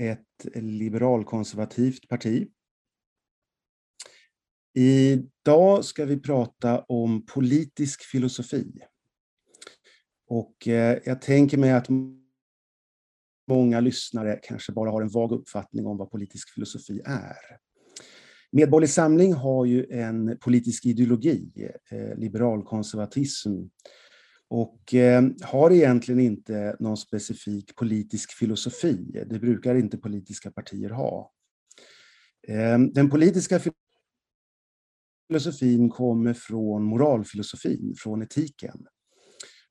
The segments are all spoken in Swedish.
ett liberalkonservativt parti. Idag ska vi prata om politisk filosofi. Och eh, jag tänker mig att många lyssnare kanske bara har en vag uppfattning om vad politisk filosofi är. Medborgerlig Samling har ju en politisk ideologi, eh, liberalkonservatism, och eh, har egentligen inte någon specifik politisk filosofi. Det brukar inte politiska partier ha. Eh, den politiska filosofin kommer från moralfilosofin, från etiken.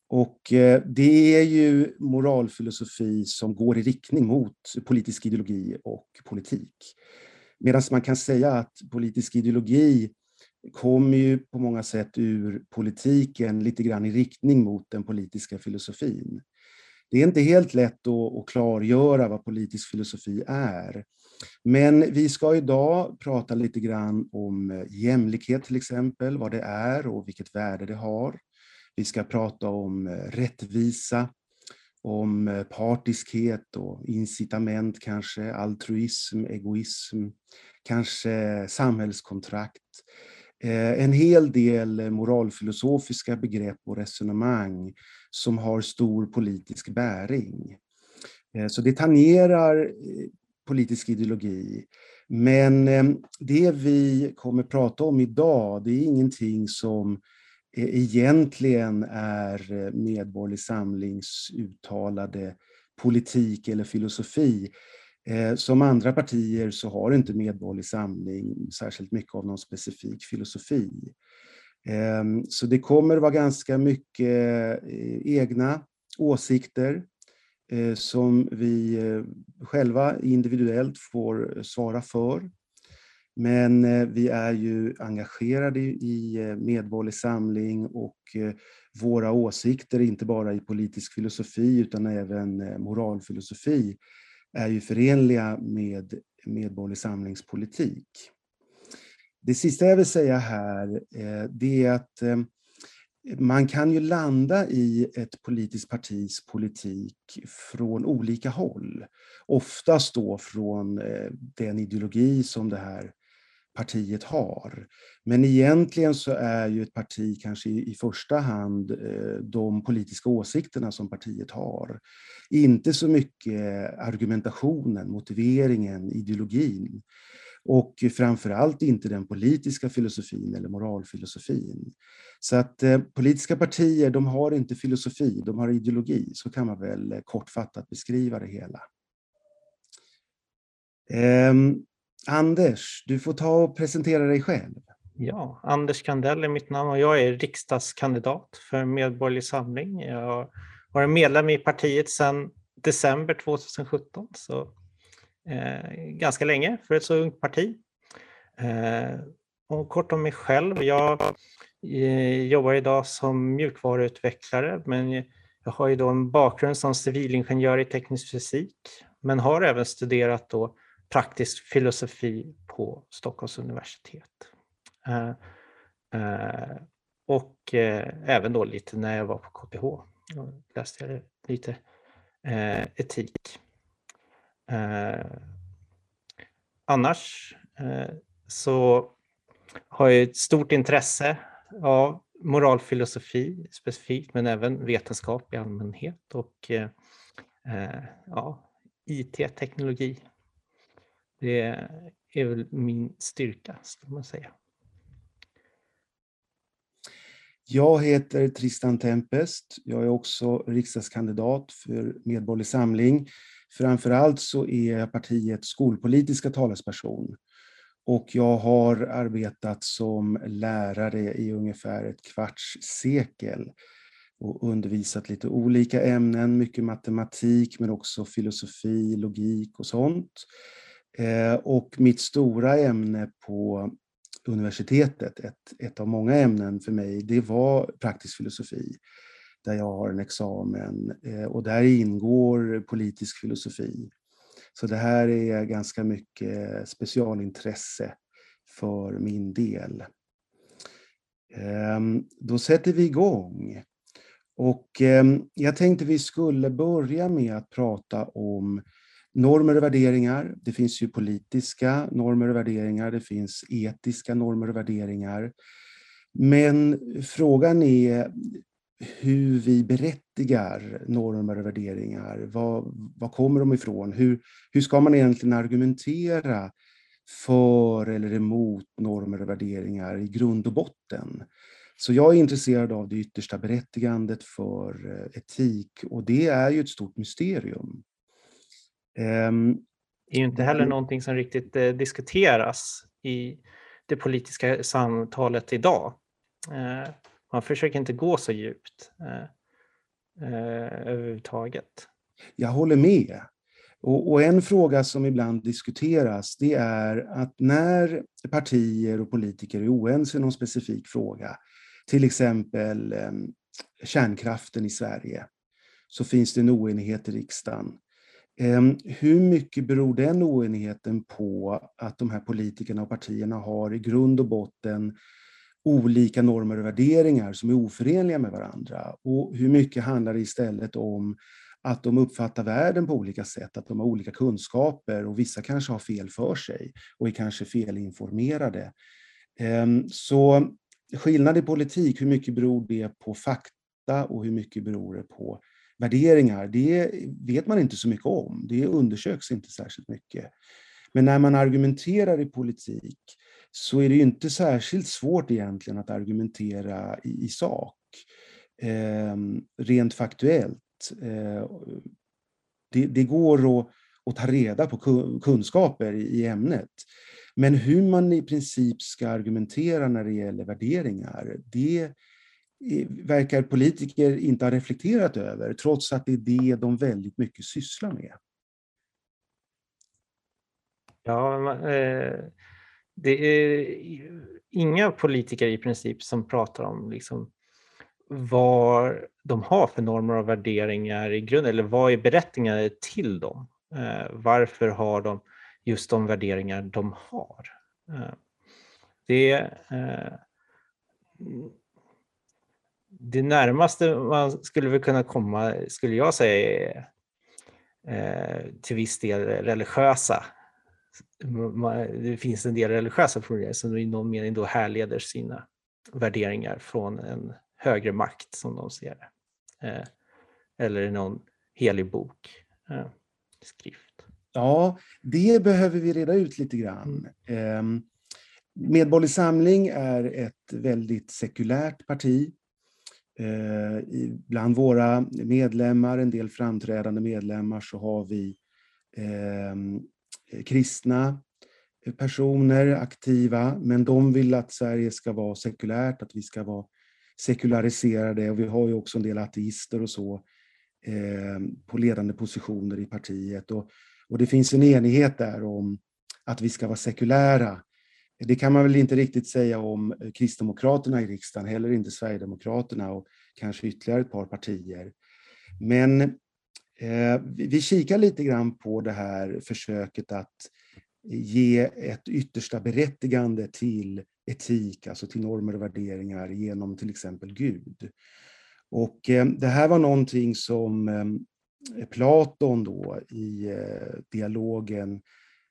Och eh, det är ju moralfilosofi som går i riktning mot politisk ideologi och politik. Medan man kan säga att politisk ideologi kommer ju på många sätt ur politiken lite grann i riktning mot den politiska filosofin. Det är inte helt lätt att, klargöra vad politisk filosofi är. Men vi ska idag prata lite grann om eh, jämlikhet till exempel, vad det är och vilket värde det har. Vi ska prata om eh, rättvisa, om eh, partiskhet och incitament kanske, altruism, egoism, kanske samhällskontrakt. Eh, en hel del eh, moralfilosofiska begrepp och resonemang som har stor politisk bäring. Eh, så det tangerar politisk ideologi. Men det vi kommer prata om idag, det är ingenting som egentligen är Medborgerlig Samlings uttalade politik eller filosofi. Eh, som andra partier så har inte Medborgerlig Samling särskilt mycket av någon specifik filosofi. Ehm, så det kommer vara ganska mycket eh, egna åsikter eh, som vi själva individuellt får svara för. Men vi är ju engagerade i Medborgerlig Samling och våra åsikter, inte bara i politisk filosofi utan även moralfilosofi, är ju förenliga med Medborgerlig Samlingspolitik. Det sista jag vill säga här, eh, det är att eh, man kan ju landa i ett politiskt partis politik från olika håll. Oftast då från eh, den ideologi som det här partiet har. Men egentligen så är ju ett parti kanske i, första hand eh, de politiska åsikterna som partiet har. Inte så mycket argumentationen, motiveringen, ideologin. Och framförallt inte den politiska filosofin eller moralfilosofin. Så att eh, politiska partier, de har inte filosofi, de har ideologi. Så kan man väl kortfattat beskriva det hela. Ehm, Anders, du får ta och presentera dig själv. Ja, Anders Kandell är mitt namn och jag är riksdagskandidat för Medborgerlig Samling. Jag har varit medlem i partiet sedan december 2017, så eh, ganska länge för ett så ungt parti. Eh, och kort om mig själv. Jag eh, jobbar idag som mjukvaruutvecklare, men jag har ju då en bakgrund som civilingenjör i teknisk fysik, men har även studerat då praktisk filosofi på Stockholms universitet. Eh, eh, och eh, även då lite när jag var på KTH då läste jag lite eh, etik. Eh, annars eh, så har jag ett stort intresse av moralfilosofi specifikt, men även vetenskap i allmänhet och ja, IT-teknologi det är väl min styrka, skulle man säga. Jag heter Tristan Tempest. Jag är också riksdagskandidat för Medborgerlig Samling. Framförallt så är jag partiets skolpolitiska talesperson. Och jag har arbetat som lärare i ungefär ett kvarts sekel. och undervisat lite olika ämnen, mycket matematik men också filosofi, logik och sånt. Eh, och mitt stora ämne på universitetet, ett, ett av många ämnen för mig, det var praktisk filosofi där jag har en examen eh, och där ingår politisk filosofi. Så det här är ganska mycket specialintresse för min del. Ehm, då sätter vi igång. Och ehm, jag tänkte vi skulle börja med att prata om normer och värderingar. Det finns ju politiska normer och värderingar, det finns etiska normer och värderingar. Men frågan är hur vi berättigar normer och värderingar. Var, var kommer de ifrån? Hur, hur ska man egentligen argumentera för eller emot normer och värderingar i grund och botten? Så jag är intresserad av det yttersta berättigandet för eh, etik och det är ju ett stort mysterium. Ehm, det är ju inte heller någonting som riktigt eh, diskuteras i det politiska samtalet idag. Eh, man försöker inte gå så djupt överhuvudtaget. Jag håller med. Och, och, en fråga som ibland diskuteras det är att när partier och politiker är oense i någon specifik fråga till exempel eh, kärnkraften i Sverige, så finns det en oenighet i riksdagen. Ehm, hur mycket beror den oenigheten på att de här politikerna och partierna har i grund och botten olika normer och värderingar som är oförenliga med varandra? Och hur mycket handlar det istället om att de uppfattar världen på olika sätt, att de har olika kunskaper och vissa kanske har fel för sig och är kanske felinformerade. Ehm, så skillnad i politik, hur mycket beror det på fakta och hur mycket beror det på värderingar? Det vet man inte så mycket om. Det undersöks inte särskilt mycket. Men när man argumenterar i politik så är det inte särskilt svårt egentligen att argumentera i, i sak. Eh, rent faktuellt. Eh, det, det, går att, att ta reda på kunskaper i, i ämnet. Men hur man i princip ska argumentera när det gäller värderingar, det verkar politiker inte ha reflekterat över, trots att det är det de väldigt mycket sysslar med. Ja, eh, det är inga politiker i princip som pratar om liksom vad de har för normer och värderingar i grunden, eller vad är berättigade till dem? Eh, varför har de just de värderingar de har. Eh, det, det närmaste man skulle väl kunna komma, skulle jag säga, är eh, till viss del religiösa. Det finns en del religiösa formuleringar som i någon mening då härleder sina värderingar från en högre makt som de ser det. Eller någon helig bok, skrift. Ja, det behöver vi reda ut lite grann. Ehm, Medborgerlig Samling är ett väldigt sekulärt parti. Eh, bland våra medlemmar, en del framträdande medlemmar, så har vi ehm, eh, kristna personer aktiva, men de vill att Sverige ska vara sekulärt, att vi ska vara sekulariserade och vi har ju också en del ateister och så ehm, på ledande positioner i partiet. Och och det finns en enighet där om att vi ska vara sekulära. Det kan man väl inte riktigt säga om eh, Kristdemokraterna i riksdagen, heller inte Sverigedemokraterna och kanske ytterligare ett par partier. Men eh, vi kikar lite grann på det här försöket att ge ett yttersta berättigande till etik, alltså till normer och värderingar genom till exempel Gud. Och eh, det här var någonting som eh, Platon då i eh, dialogen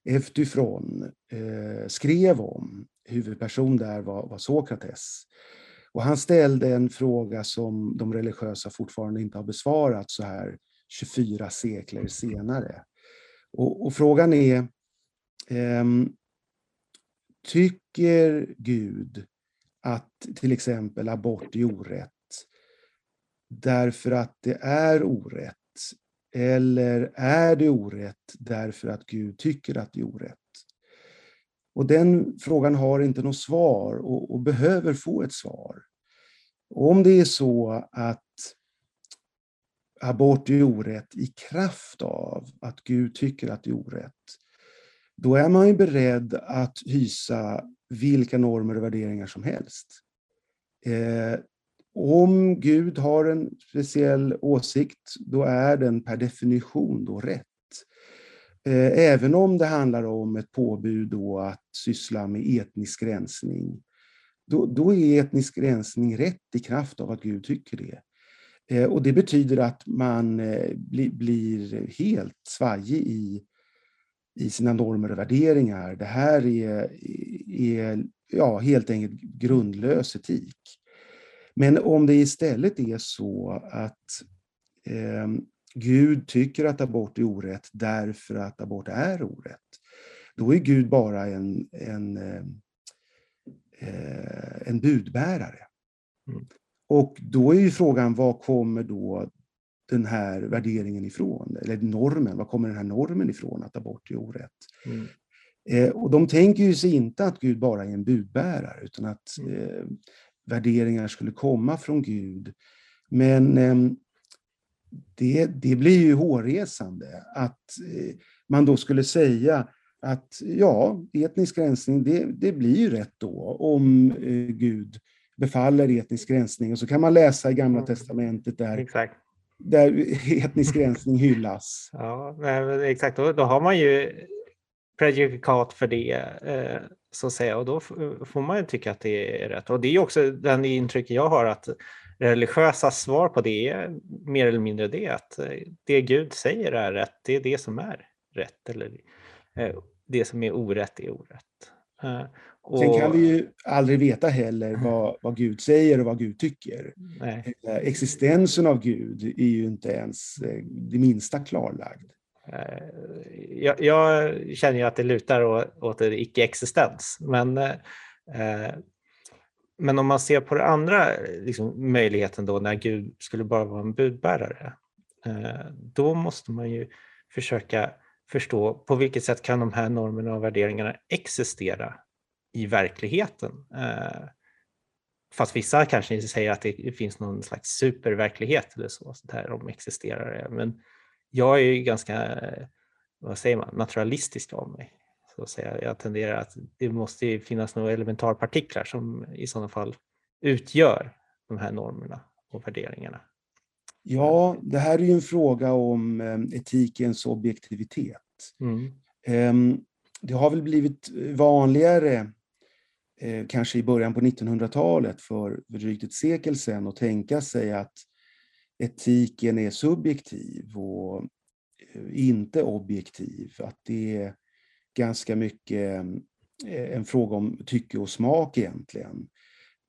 Eftyfron eh, skrev om. Huvudperson där var, var Sokrates. Och han ställde en fråga som de religiösa fortfarande inte har besvarat så här 24 sekler senare. Och, och frågan är, eh, tycker Gud att till exempel abort är orätt därför att det är orätt eller är det orätt därför att Gud tycker att det är orätt? Och den frågan har inte något svar och, och behöver få ett svar. Och om det är så att abort är orätt i kraft av att Gud tycker att det är orätt, då är man ju beredd att hysa vilka normer och värderingar som helst. Eh, om Gud har en speciell åsikt, då är den per definition då rätt. Eh, även om det handlar om ett påbud då att syssla med etnisk rensning, då, då är etnisk rensning rätt i kraft av att Gud tycker det. Eh, och det betyder att man eh, bli, blir helt svajig i, i sina normer och värderingar. Det här är, är ja, helt enkelt grundlös etik. Men om det istället är så att eh, Gud tycker att abort är orätt därför att abort är orätt, då är Gud bara en, en, eh, en budbärare. Mm. Och då är ju frågan, var kommer då den här värderingen ifrån? Eller normen, var kommer den här normen ifrån att abort är orätt? Mm. Eh, och de tänker ju sig inte att Gud bara är en budbärare, utan att mm. eh, värderingar skulle komma från Gud. Men eh, det, det blir ju hårresande att eh, man då skulle säga att ja, etnisk rensning, det, det blir ju rätt då om eh, Gud befaller etnisk rensning. Och så kan man läsa i Gamla mm. Testamentet där, exakt. där etnisk rensning hyllas. Ja, exakt. Då, då har man ju prejudikat för det, eh, så att säga. Och då får man ju tycka att det är rätt. Och det är också den intrycket jag har att religiösa svar på det är mer eller mindre det att eh, det Gud säger är rätt, det är det som är rätt. Eller eh, det som är orätt är orätt. Och... Sen kan vi ju aldrig veta heller vad, vad Gud säger och vad Gud tycker. Nej. Existensen av Gud är ju inte ens det minsta klarlagd. Eh, jag, jag, känner ju att det lutar åt, icke-existens. Men, eh, men om man ser på den andra liksom, möjligheten då när Gud skulle bara vara en budbärare, eh, då måste man ju försöka förstå på vilket sätt kan de här normerna och värderingarna existera i verkligheten. Fast vissa kanske säger att det finns någon slags superverklighet eller så, där de existerar. Men jag är ju ganska, vad säger man, naturalistisk av mig. Så att säga. Jag tenderar att det måste finnas några elementarpartiklar som i sådana fall utgör de här normerna och värderingarna. Ja, det här är ju en fråga om eh, etikens objektivitet. Mm. Ehm, det har väl blivit vanligare, eh, kanske i början på 1900-talet, för drygt ett sekel sedan, att tänka sig att etiken är subjektiv och eh, inte objektiv. Att det är ganska mycket eh, en fråga om tycke och smak egentligen.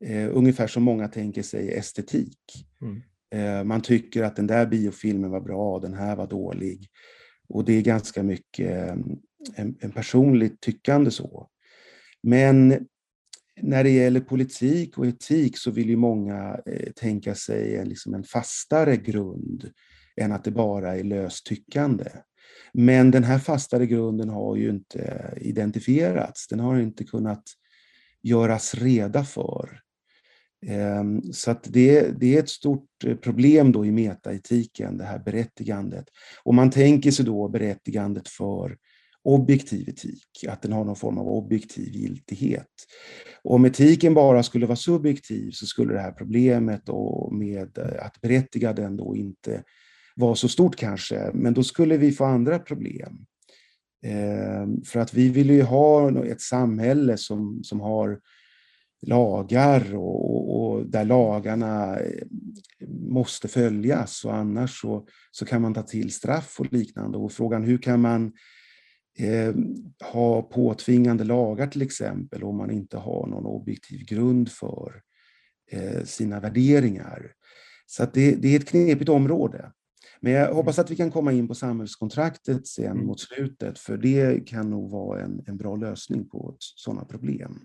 Eh, ungefär som många tänker sig estetik. Mm. Man tycker att den där biofilmen var bra, den här var dålig. Och det är ganska mycket en, en personligt tyckande så. Men när det gäller politik och etik så vill ju många eh, tänka sig en, liksom en fastare grund än att det bara är löst tyckande. Men den här fastare grunden har ju inte identifierats. Den har inte kunnat göras reda för. Ehm, så att det, det är ett stort eh, problem då i metaetiken, det här berättigandet. Och man tänker sig då berättigandet för objektiv etik, att den har någon form av objektiv giltighet. Och om etiken bara skulle vara subjektiv så skulle det här problemet och med eh, att berättiga den då inte vara så stort kanske, men då skulle vi få andra problem. Eh, för att vi vill ju ha ett samhälle som, som har lagar och, och, där lagarna eh, måste följas och annars så, så kan man ta till straff och liknande. Och frågan hur kan man eh, ha påtvingande lagar till exempel om man inte har någon objektiv grund för eh, sina värderingar. Så det, det, är ett knepigt område. Men jag hoppas att vi kan komma in på samhällskontraktet sen mm. mot slutet, för det kan nog vara en, en bra lösning på sådana problem.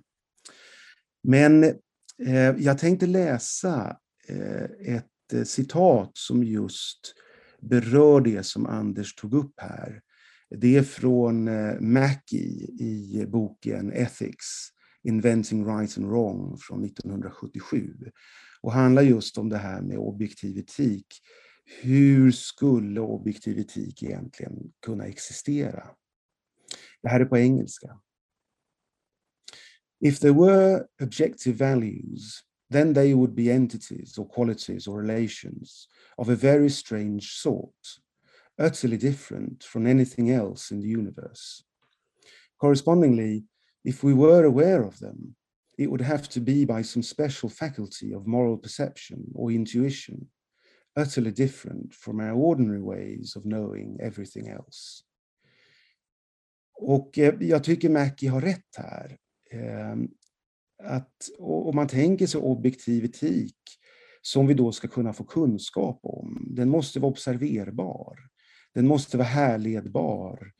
Men eh, jag tänkte läsa eh, ett citat som just berör det som Anders tog upp här. Det är från eh, Mackie Mackey i boken Ethics, Inventing Right and Wrong från 1977 och handlar just om det här med objektiv etik. hur skulle objektiv etik egentligen kunna existera? Det här är på engelska. If there were objective values, then they would be entities or qualities or relations of a very strange sort, utterly different from anything else in the universe. Correspondingly, if we were aware of them, it would have to be by some special faculty of moral perception or intuition, utterly different from our ordinary ways of knowing everything else. Och eh, jag tycker Mackie har rätt här. Ehm, att om man tänker sig objektiv etik som vi då ska kunna få kunskap om, den måste vara observerbar. Den måste vara härledbar.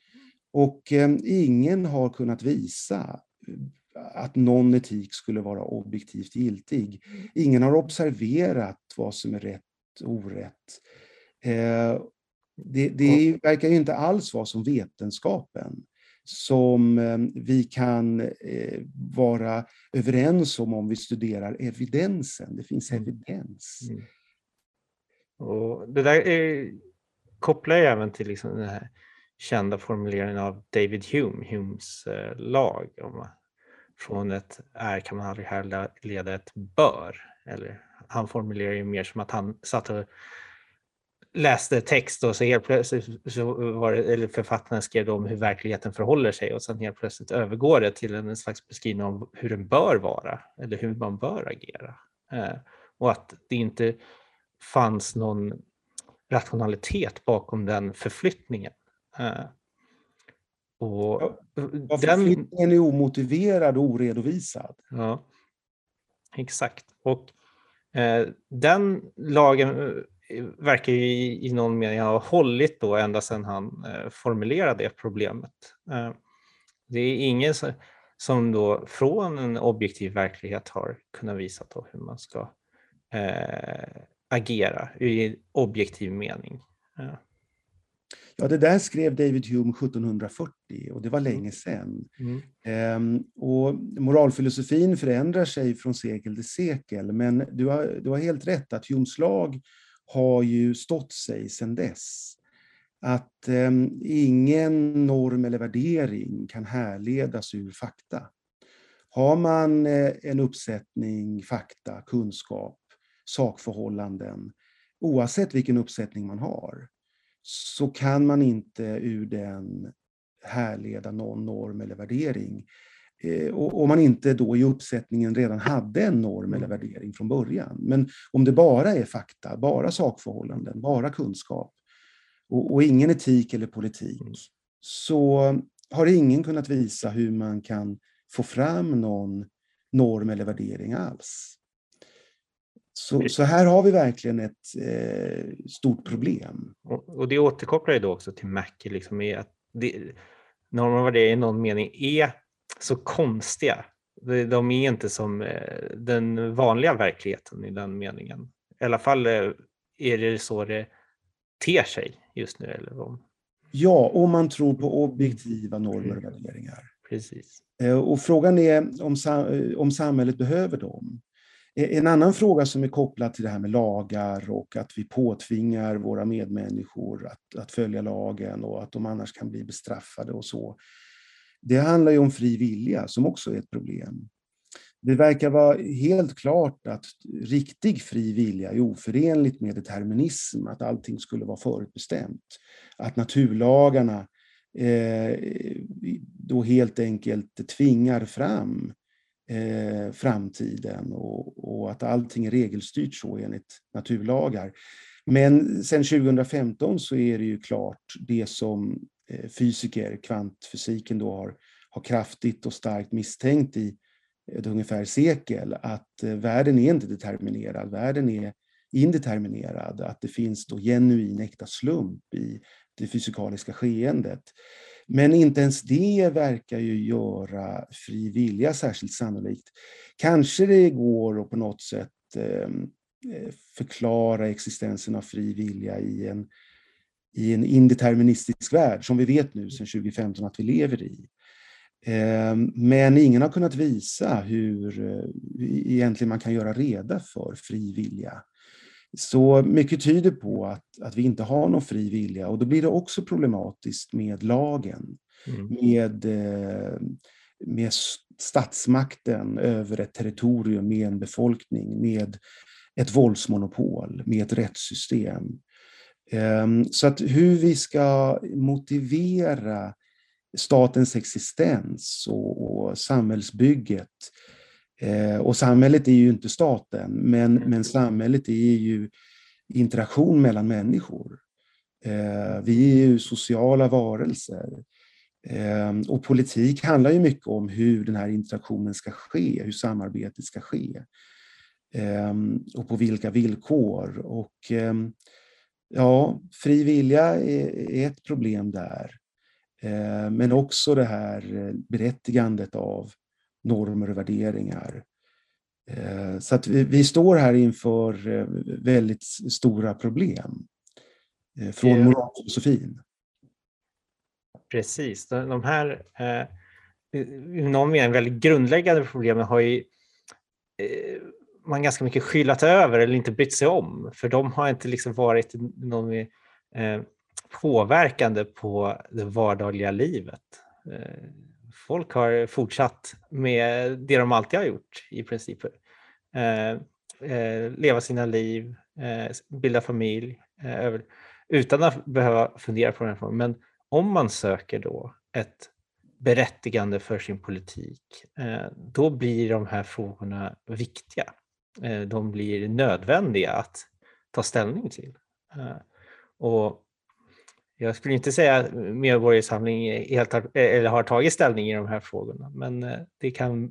Och ehm, ingen har kunnat visa att någon etik skulle vara objektivt giltig. Ingen har observerat vad som är rätt och orätt. Eh, det, det verkar ju inte alls vara som vetenskapen som eh, vi kan eh, vara överens om om vi studerar evidensen. Det finns mm. evidens. Mm. Och det där är, kopplar jag även till liksom den här kända formuleringen av David Hume, Humes eh, lag. Om, eh, från ett är kan man aldrig härleda ett bör. Eller, han formulerar ju mer som att han satt och läste text och så helt plötsligt så var det, eller författaren skrev om hur verkligheten förhåller sig och sen helt plötsligt övergår det till en slags beskrivning av hur den bör vara eller hur man bör agera. Eh, och att det inte fanns någon rationalitet bakom den förflyttningen. Eh, och ja, förflyttningen är omotiverad och oredovisad. Ja, exakt. Och eh, den lagen verkar ju i, i någon mening ha hållit då ända sedan han eh, formulerade det problemet. Eh, det är ingen som, som då från en objektiv verklighet har kunnat visa hur man ska eh, agera i objektiv mening. Ja. Ja, det där skrev David Hume 1740 och det var länge sedan. Mm. Ehm, och moralfilosofin förändrar sig från sekel till sekel, men du har, du har helt rätt att Humes lag har ju stått sig sedan dess. Att eh, ingen norm eller värdering kan härledas ur fakta. Har man eh, en uppsättning fakta, kunskap, sakförhållanden, oavsett vilken uppsättning man har, så kan man inte ur den härleda någon norm eller värdering. Eh, och om man inte då i uppsättningen redan hade en norm eller värdering från början. Men om det bara är fakta, bara sakförhållanden, bara kunskap och, och ingen etik eller politik, mm. så har ingen kunnat visa hur man kan få fram någon norm eller värdering alls. Så, så, här har vi verkligen ett eh, stort problem. Och, och det återkopplar ju då också till Mackie, liksom i att det, normer och värderingar i någon mening är så konstiga. De är inte som eh, den vanliga verkligheten i den meningen. I alla fall eh, är det så det ter sig just nu. Eller om... Ja, om man tror på objektiva normer och värderingar. Precis. Eh, och frågan är om, om samhället behöver dem. Eh, en annan fråga som är kopplad till det här med lagar och att vi påtvingar våra medmänniskor att, att följa lagen och att de annars kan bli bestraffade och så. Det handlar ju om fri vilja som också är ett problem. Det verkar vara helt klart att riktig fri vilja är oförenligt med determinism, att allting skulle vara förutbestämt. Att naturlagarna eh, då helt enkelt tvingar fram eh, framtiden och, och, att allting är regelstyrt så enligt naturlagar. Men sen 2015 så är det ju klart det som Eh, fysiker, kvantfysiken då har, har kraftigt och starkt misstänkt i ett ungefär sekel att eh, världen är inte determinerad, världen är indeterminerad, att det finns då genuin äkta slump i det fysikaliska skeendet. Men inte ens det verkar ju göra fri vilja särskilt sannolikt. Kanske det går att på något sätt ehm, eh, förklara existensen av fri vilja i en i en indeterministisk värld som vi vet nu sedan 2015 att vi lever i. Ehm, men ingen har kunnat visa hur eh, egentligen man kan göra reda för fri vilja. Så mycket tyder på att, att vi inte har någon fri vilja och då blir det också problematiskt med lagen, mm. med, eh, med statsmakten över ett territorium med en befolkning, med ett våldsmonopol, med ett rättssystem. Ehm, så att hur vi ska motivera statens existens och, och samhällsbygget. Eh, och samhället är ju inte staten, men, men samhället är ju interaktion mellan människor. Eh, vi är ju sociala varelser. Eh, och politik handlar ju mycket om hur den här interaktionen ska ske, hur samarbetet ska ske. Och på vilka villkor. Och ja, fri vilja är ett problem där. Eh, men också det här eh, berättigandet av normer och värderingar. Eh, så att vi, vi står här inför väldigt stora problem från moralfilosofin. Precis, de här i någon mening väldigt grundläggande problemen har ju man ganska mycket skyllat över eller inte brytt sig om, för de har inte liksom varit någon påverkande på det vardagliga livet. Folk har fortsatt med det de alltid har gjort i princip. Eh, eh, leva sina liv, eh, bilda familj, eh, utan att behöva fundera på den här frågan. Men om man söker då ett berättigande för sin politik, eh, då blir de här frågorna viktiga. De blir nödvändiga att ta ställning till. Och jag skulle inte säga att Medborgarsamling helt har, eller har tagit ställning i de här frågorna, men eh, det kan,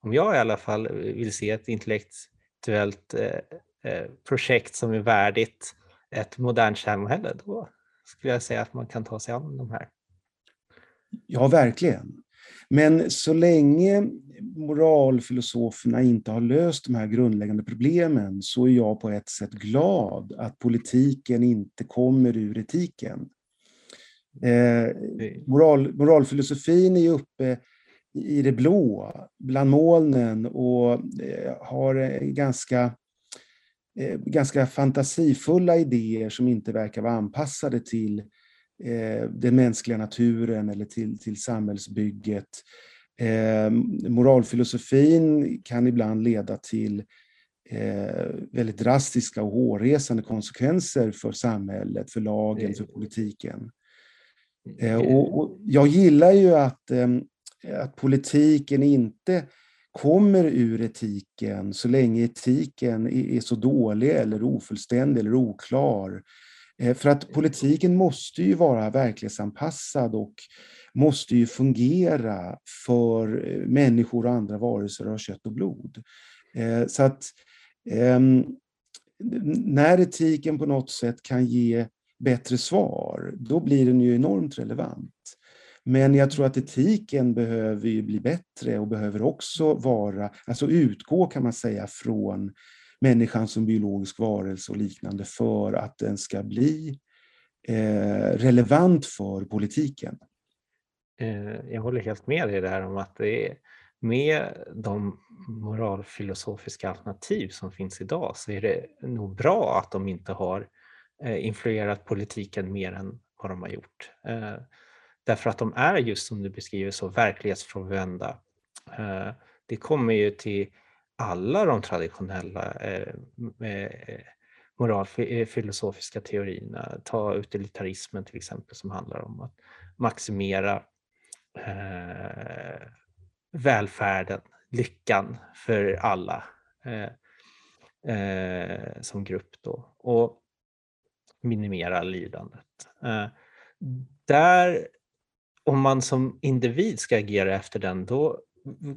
om jag i alla fall vill se ett intellektuellt eh, eh, projekt som är värdigt ett modernt samhälle, då skulle jag säga att man kan ta sig an de här. Ja, verkligen. Men så länge moralfilosoferna inte har löst de här grundläggande problemen så är jag på ett sätt glad att politiken inte kommer ur etiken. Eh, moral, moralfilosofin är uppe i det blå, bland molnen och eh, har ganska, eh, ganska fantasifulla idéer som inte verkar vara anpassade till eh, den mänskliga naturen eller till, till samhällsbygget. Eh, moralfilosofin kan ibland leda till eh, väldigt drastiska och hårresande konsekvenser för samhället, för lagen, för politiken. Eh, och, och, jag gillar ju att, eh, att politiken inte kommer ur etiken så länge etiken är, är så dålig eller ofullständig eller oklar. Eh, för att politiken måste ju vara verklighetsanpassad och måste ju fungera för eh, människor och andra varelser av kött och blod. Eh, så att ehm, när etiken på något sätt kan ge bättre svar, då blir den ju enormt relevant. Men jag tror att etiken behöver ju bli bättre och behöver också vara, alltså utgå kan man säga från människan som biologisk varelse och liknande för att den ska bli eh, relevant för politiken. Eh, jag håller helt med dig där om att det är med de moralfilosofiska alternativ som finns idag så är det nog bra att de inte har eh, influerat politiken mer än vad de har gjort. Därför att de är just som du beskriver så verklighetsfrånvända. Det kommer ju till alla de traditionella eh, eh moralfilosofiska eh, teorierna. Ta utilitarismen till exempel som handlar om att maximera eh, välfärden, lyckan för alla eh, eh, som grupp då och minimera lidandet. Eh, där, om man som individ ska agera efter den, då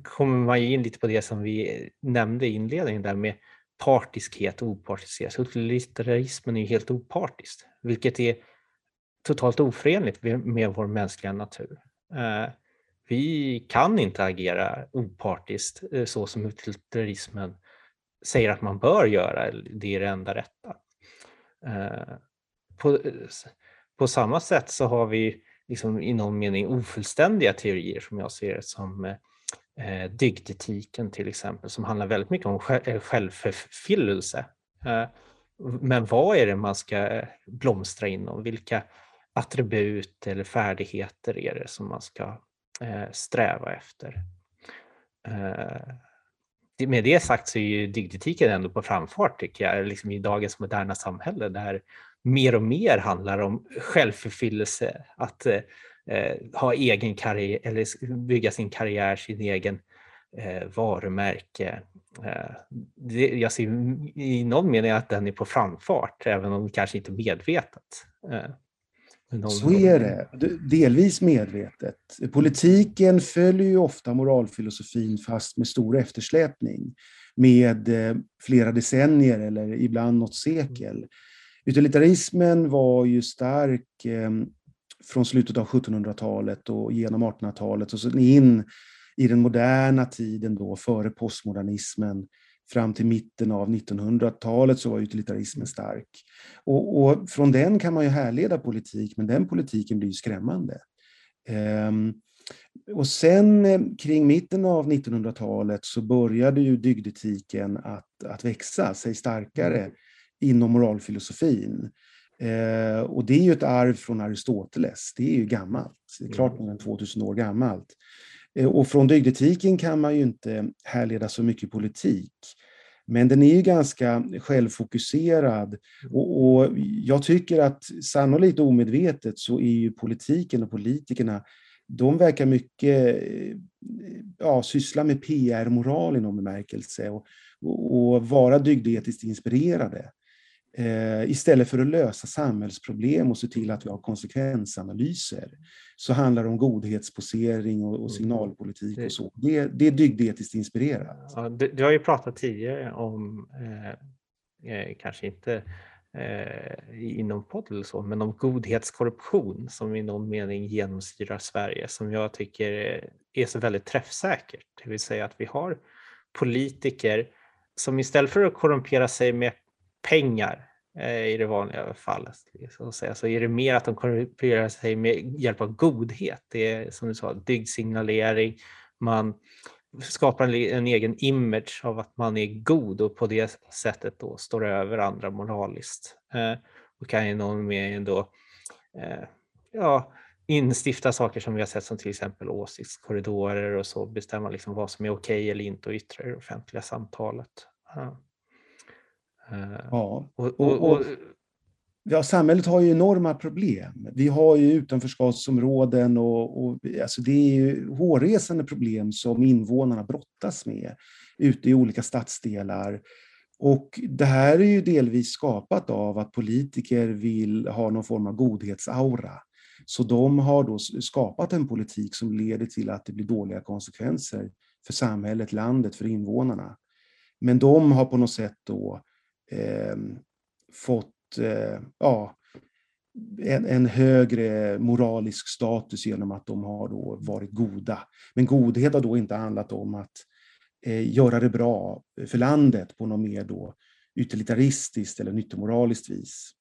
kommer man ju in lite på det som vi nämnde i inledningen där med partiskhet och opartiskhet. Utilitarismen är ju helt opartiskt, vilket är totalt oförenligt med vår mänskliga natur. Eh, vi kan inte agera opartiskt eh, så som utilitarismen säger att man bör göra, det är det enda rätta. Eh, på, på samma sätt så har vi liksom i någon mening ofullständiga teorier som jag ser det som eh, dygdetiken till exempel som handlar väldigt mycket om eh, självförfyllelse. Eh, men vad är det man ska eh, blomstra inom? Vilka attribut eller färdigheter är det som man ska eh, sträva efter? Eh, med det sagt så är ju dygdetiken ändå på framfart tycker jag, liksom i dagens moderna samhälle där mer och mer handlar om självförfyllelse, att eh, ha egen karriär eller bygga sin karriär, sin egen eh, varumärke. Eh, det, jag ser i någon mening att den är på framfart, även om kanske inte medvetet. Eh, så är det, delvis medvetet. Politiken följer ju ofta moralfilosofin fast med stor eftersläpning med eh, flera decennier eller ibland något sekel. Utilitarismen var ju stark från slutet av 1700-talet och genom 1800-talet och sen in i den moderna tiden då, före postmodernismen, fram till mitten av 1900-talet så var utilitarismen stark. Och, och, från den kan man ju härleda politik, men den politiken blir skrämmande. Um, och sen eh, kring mitten av 1900-talet så började ju dygdetiken att, att växa sig starkare inom moralfilosofin. Eh, och det är ju ett arv från Aristoteles. Det är ju gammalt. Det är klart mm. mer än 2000 år gammalt. Eh, och från dygdetiken kan man ju inte härleda så mycket politik. Men den är ju ganska självfokuserad och, och, jag tycker att sannolikt omedvetet så är ju politiken och politikerna de verkar mycket eh, ja, syssla med PR-moral i någon bemärkelse och, och, och vara dygdetiskt inspirerade. Eh, istället för att lösa samhällsproblem och se till att vi har konsekvensanalyser så handlar det om godhetsposering och, och mm. signalpolitik och så. Det, det är dygdetiskt inspirerat. Ja, du, du, har ju pratat tidigare om, eh, eh, kanske inte eh, inom podd eller så, men om godhetskorruption som i någon mening genomsyrar Sverige som jag tycker är så väldigt träffsäkert. Det vill säga att vi har politiker som istället för att korrumpera sig med pengar eh, i det vanliga fallet. Liksom, så, säga. så är det mer att de korrumperar sig med hjälp av godhet. Det är som du sa, dygdsignalering, man skapar en, en, egen image av att man är god och på det sättet då står över andra moraliskt. Eh, och kan ju någon mer då eh, ja, instifta saker som vi har sett som till exempel åsiktskorridorer och så bestämma liksom vad som är okej okay eller inte och yttra i det offentliga samtalet. Ja. Eh, ja, och, och, och, ja, samhället har ju enorma problem. Vi har ju utanförskapsområden och, och alltså det är ju hårresande problem som invånarna brottas med ute i olika stadsdelar. Och det här är ju delvis skapat av att politiker vill ha någon form av godhetsaura. Så de har då skapat en politik som leder till att det blir dåliga konsekvenser för samhället, landet, för invånarna. Men de har på något sätt då eh, fått eh, ja, en, en, högre moralisk status genom att de har då varit goda. Men godhet har då inte handlat om att eh, göra det bra för landet på något mer då utilitaristiskt eller nyttomoraliskt vis.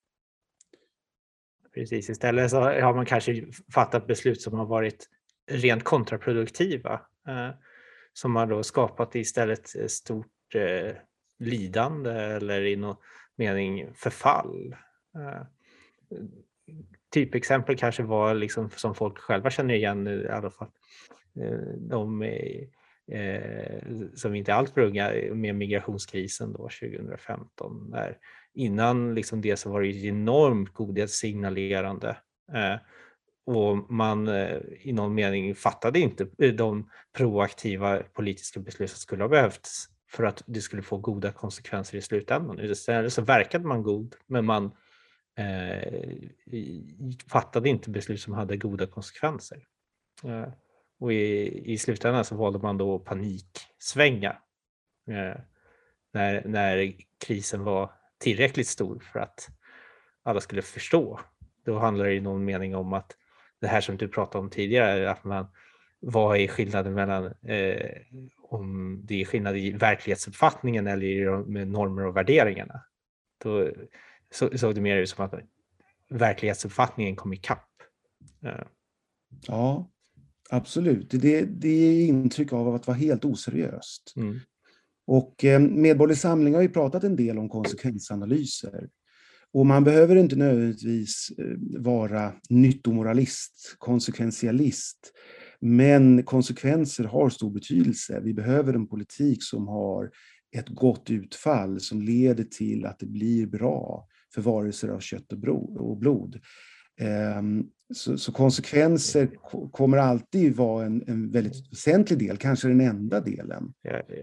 Precis, istället så har man kanske fattat beslut som har varit rent kontraproduktiva. Eh, som har då skapat istället stort eh, lidande eller i någon mening förfall. Eh, typexempel kanske var liksom som folk själva känner igen i alla fall. Eh, de eh, som inte alls för unga med migrationskrisen då 2015. Där innan liksom det så var det enormt godhetssignalerande eh, och man eh, i någon mening fattade inte eh, de proaktiva politiska beslut som skulle ha behövts för att det skulle få goda konsekvenser i slutändan. Istället så verkade man god, men man eh, fattade inte beslut som hade goda konsekvenser. Eh, och i, i slutändan så valde man då paniksvänga eh, när, när krisen var tillräckligt stor för att alla skulle förstå. Då handlar det i någon mening om att det här som du pratade om tidigare, att man vad är skillnaden mellan eh, om det är skillnad i verklighetsuppfattningen eller i normer och värderingarna. Då så, såg det mer ut som att verklighetsuppfattningen kom ikapp. Ja, absolut. Det, det är intryck av att vara helt oseriöst. Mm. Och eh, Medborgerlig Samling har ju pratat en del om konsekvensanalyser. Och man behöver inte nödvändigtvis eh, vara nyttomoralist, konsekventialist. Men konsekvenser har stor betydelse. Vi behöver en politik som har ett gott utfall som leder till att det blir bra för varelser av kött och blod. Ehm, så, så konsekvenser kommer alltid vara en, en väldigt väsentlig del, kanske den enda delen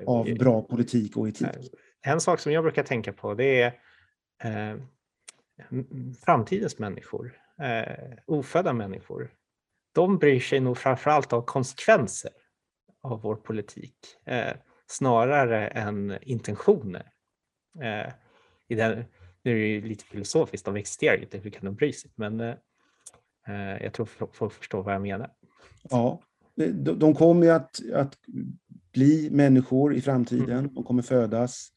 av bra politik och etik. En sak som jag brukar tänka på det är eh, framtidens människor, eh, ofödda människor. De bryr sig nog framförallt om konsekvenser av vår politik eh, snarare än intentioner. Eh, i den, nu är det ju lite filosofiskt, de existerar inte, hur kan de bry sig? Men eh, eh jag tror folk förstår vad jag menar. Ja, de, de kommer ju att, att bli människor i framtiden, mm. de kommer födas.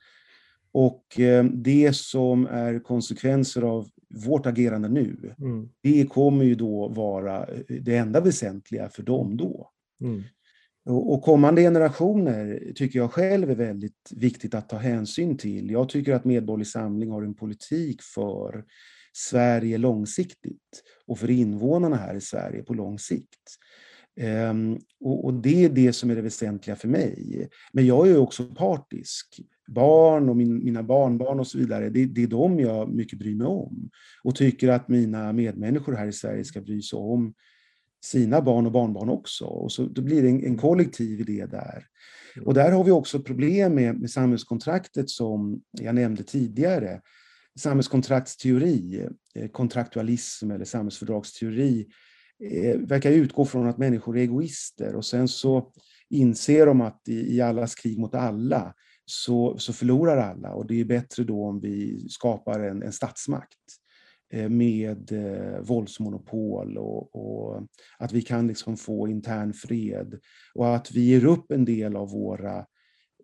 Och eh, det som är konsekvenser av vårt agerande nu, mm. det kommer ju då vara eh, det enda väsentliga för dem då. Mm. Och kommande generationer tycker jag själv är väldigt viktigt att ta hänsyn till. Jag tycker att Medborgerlig Samling har en politik för Sverige långsiktigt och för invånarna här i Sverige på lång sikt. Ehm, och det är det som är det väsentliga för mig. Men jag är också partisk. Barn och min, mina barnbarn och så vidare, det, det är dem jag mycket bryr mig om. Och tycker att mina medmänniskor här i Sverige ska bry sig om sina barn och barnbarn också. Och så, då blir det en, en kollektiv idé där. Och där har vi också problem med, med samhällskontraktet som jag nämnde tidigare. Samhällskontraktsteori, eh, kontraktualism eller samhällsfördragsteori eh, verkar utgå från att människor är egoister och sen så inser de att i, i allas krig mot alla så, så förlorar alla och det är bättre då om vi skapar en, en statsmakt Eh, med eh, våldsmonopol och, och, att vi kan liksom få intern fred och att vi ger upp en del av, våra,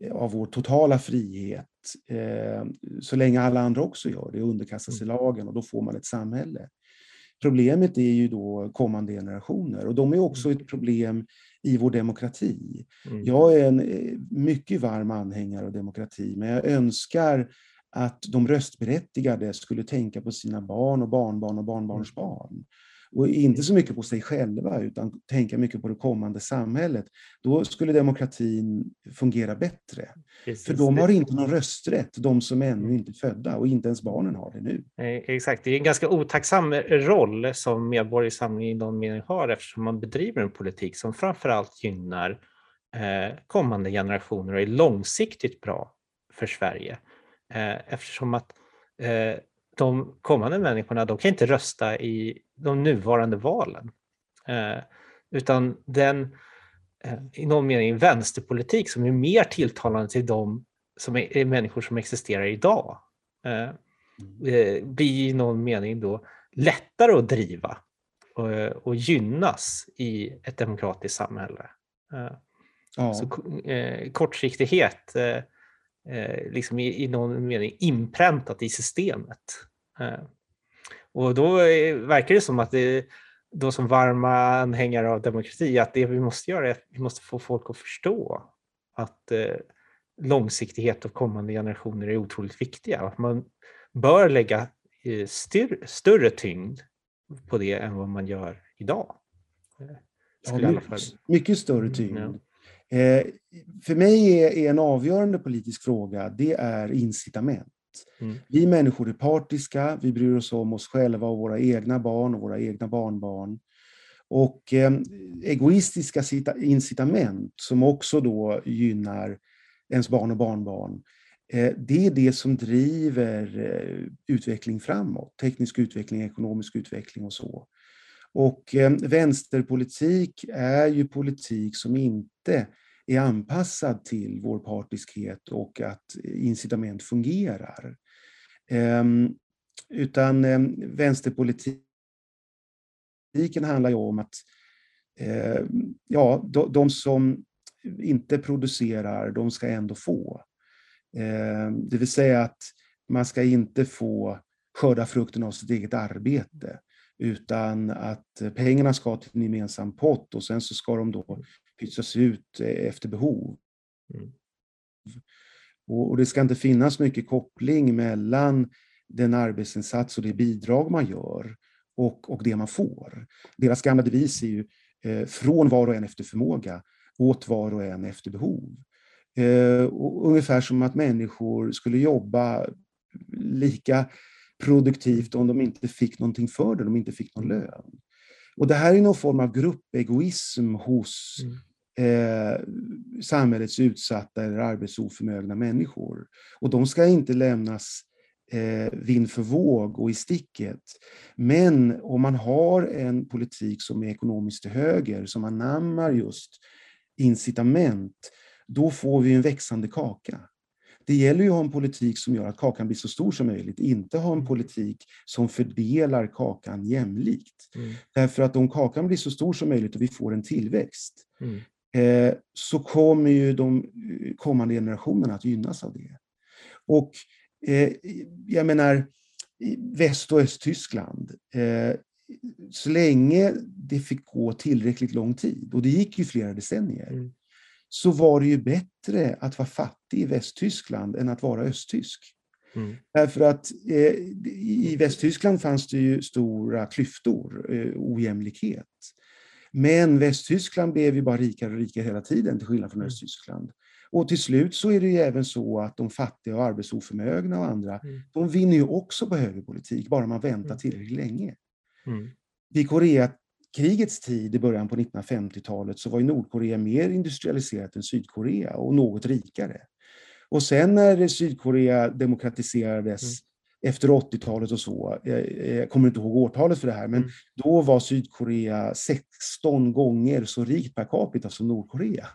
eh, av vår totala frihet eh, så länge alla andra också gör det och underkastar sig mm. lagen och då får man ett samhälle. Problemet är ju då kommande generationer och de är också mm. ett problem i vår demokrati. Mm. Jag är en mycket varm anhängare av demokrati men jag önskar att de röstberättigade skulle tänka på sina barn och barnbarn och barnbarns mm. barn. Och inte så mycket på sig själva, utan tänka mycket på det kommande samhället. Då skulle demokratin fungera bättre. Precis. För de har inte någon rösträtt, de som ännu mm. inte är födda, och inte ens barnen har det nu. Exakt, det är en ganska otacksam roll som Medborgarsamling i någon mening har eftersom man bedriver en politik som framförallt gynnar eh, kommande generationer och är långsiktigt bra för Sverige. Eh, eftersom att eh, de kommande människorna de kan inte rösta i de nuvarande valen. Eh, utan den, i någon mening, vänsterpolitik som är mer tilltalande till de som är, är människor som existerar idag mm. blir i någon mening då lättare att driva och, och gynnas i ett demokratiskt samhälle. Ja. Så, kortsiktighet eh, liksom i, i någon mening inpräntat i systemet. Eh, och då är, verkar det som att det, då som varma anhängare av demokrati, att det vi måste göra är att vi måste få folk att förstå att eh, långsiktighet och kommande generationer är otroligt viktiga. Att man bör lägga eh, styr, större tyngd på det än vad man gör idag. Eh, ja, mycket, mycket, större tyngd. Mm, ja. Eh, för mig är en avgörande politisk fråga, det är incitament. Mm. Vi människor är partiska, vi bryr oss om oss själva och våra egna barn och våra egna barnbarn. Och eh, egoistiska incitament som också då gynnar ens barn och barnbarn, eh, det är det som driver eh, utveckling framåt, teknisk utveckling, ekonomisk utveckling och så. Och eh, vänsterpolitik är ju politik som inte är anpassad till vår partiskhet och att incitament fungerar. Ehm, utan ehm, vänsterpolitiken handlar ju om att ehm, ja, de, som inte producerar, de ska ändå få. Det vill säga att man ska inte få skörda frukten av sitt eget arbete utan att pengarna ska till en gemensam pott och sen så ska de då pytsas ut efter behov. Mm. Och, det ska inte finnas mycket koppling mellan den arbetsinsats och det bidrag man gör och, och det man får. Deras gamla devis är ju eh, från var och en efter förmåga, åt var och en efter behov. Eh, ungefär som att människor skulle jobba lika produktivt om de inte fick någonting för det, de inte fick någon lön. Och det här är någon form av gruppegoism hos mm. eh, samhällets utsatta eller arbetsoförmögna människor. Och de ska inte lämnas eh, vind för våg och i sticket. Men om man har en politik som är ekonomiskt till höger, som anammar just incitament, då får vi en växande kaka. Det gäller ju att ha en politik som gör att kakan blir så stor som möjligt, inte ha en mm. politik som fördelar kakan jämlikt. Mm. Därför att om kakan blir så stor som möjligt och vi får en tillväxt, mm. eh, så kommer ju de eh, kommande generationerna att gynnas av det. Och eh, jag menar, Väst och Östtyskland, eh, så länge det fick gå tillräckligt lång tid, och det gick ju flera decennier, mm så var det ju bättre att vara fattig i Västtyskland än att vara östtysk. Mm. Därför att eh, i Västtyskland fanns det ju stora klyftor, eh, ojämlikhet. Men Västtyskland blev ju bara rikare och rikare hela tiden, till skillnad från mm. Östtyskland. Och till slut så är det ju även så att de fattiga och arbetsoförmögna och andra, mm. de vinner ju också på högerpolitik, bara man väntar mm. tillräckligt länge. Mm. Vid Korea krigets tid i början på 1950-talet så var ju Nordkorea mer industrialiserat än Sydkorea och något rikare. Och sen när Sydkorea demokratiserades mm. efter 80-talet och så, jag kommer inte ihåg årtalet för det här, men mm. då var Sydkorea 16 gånger så rikt per capita som Nordkorea.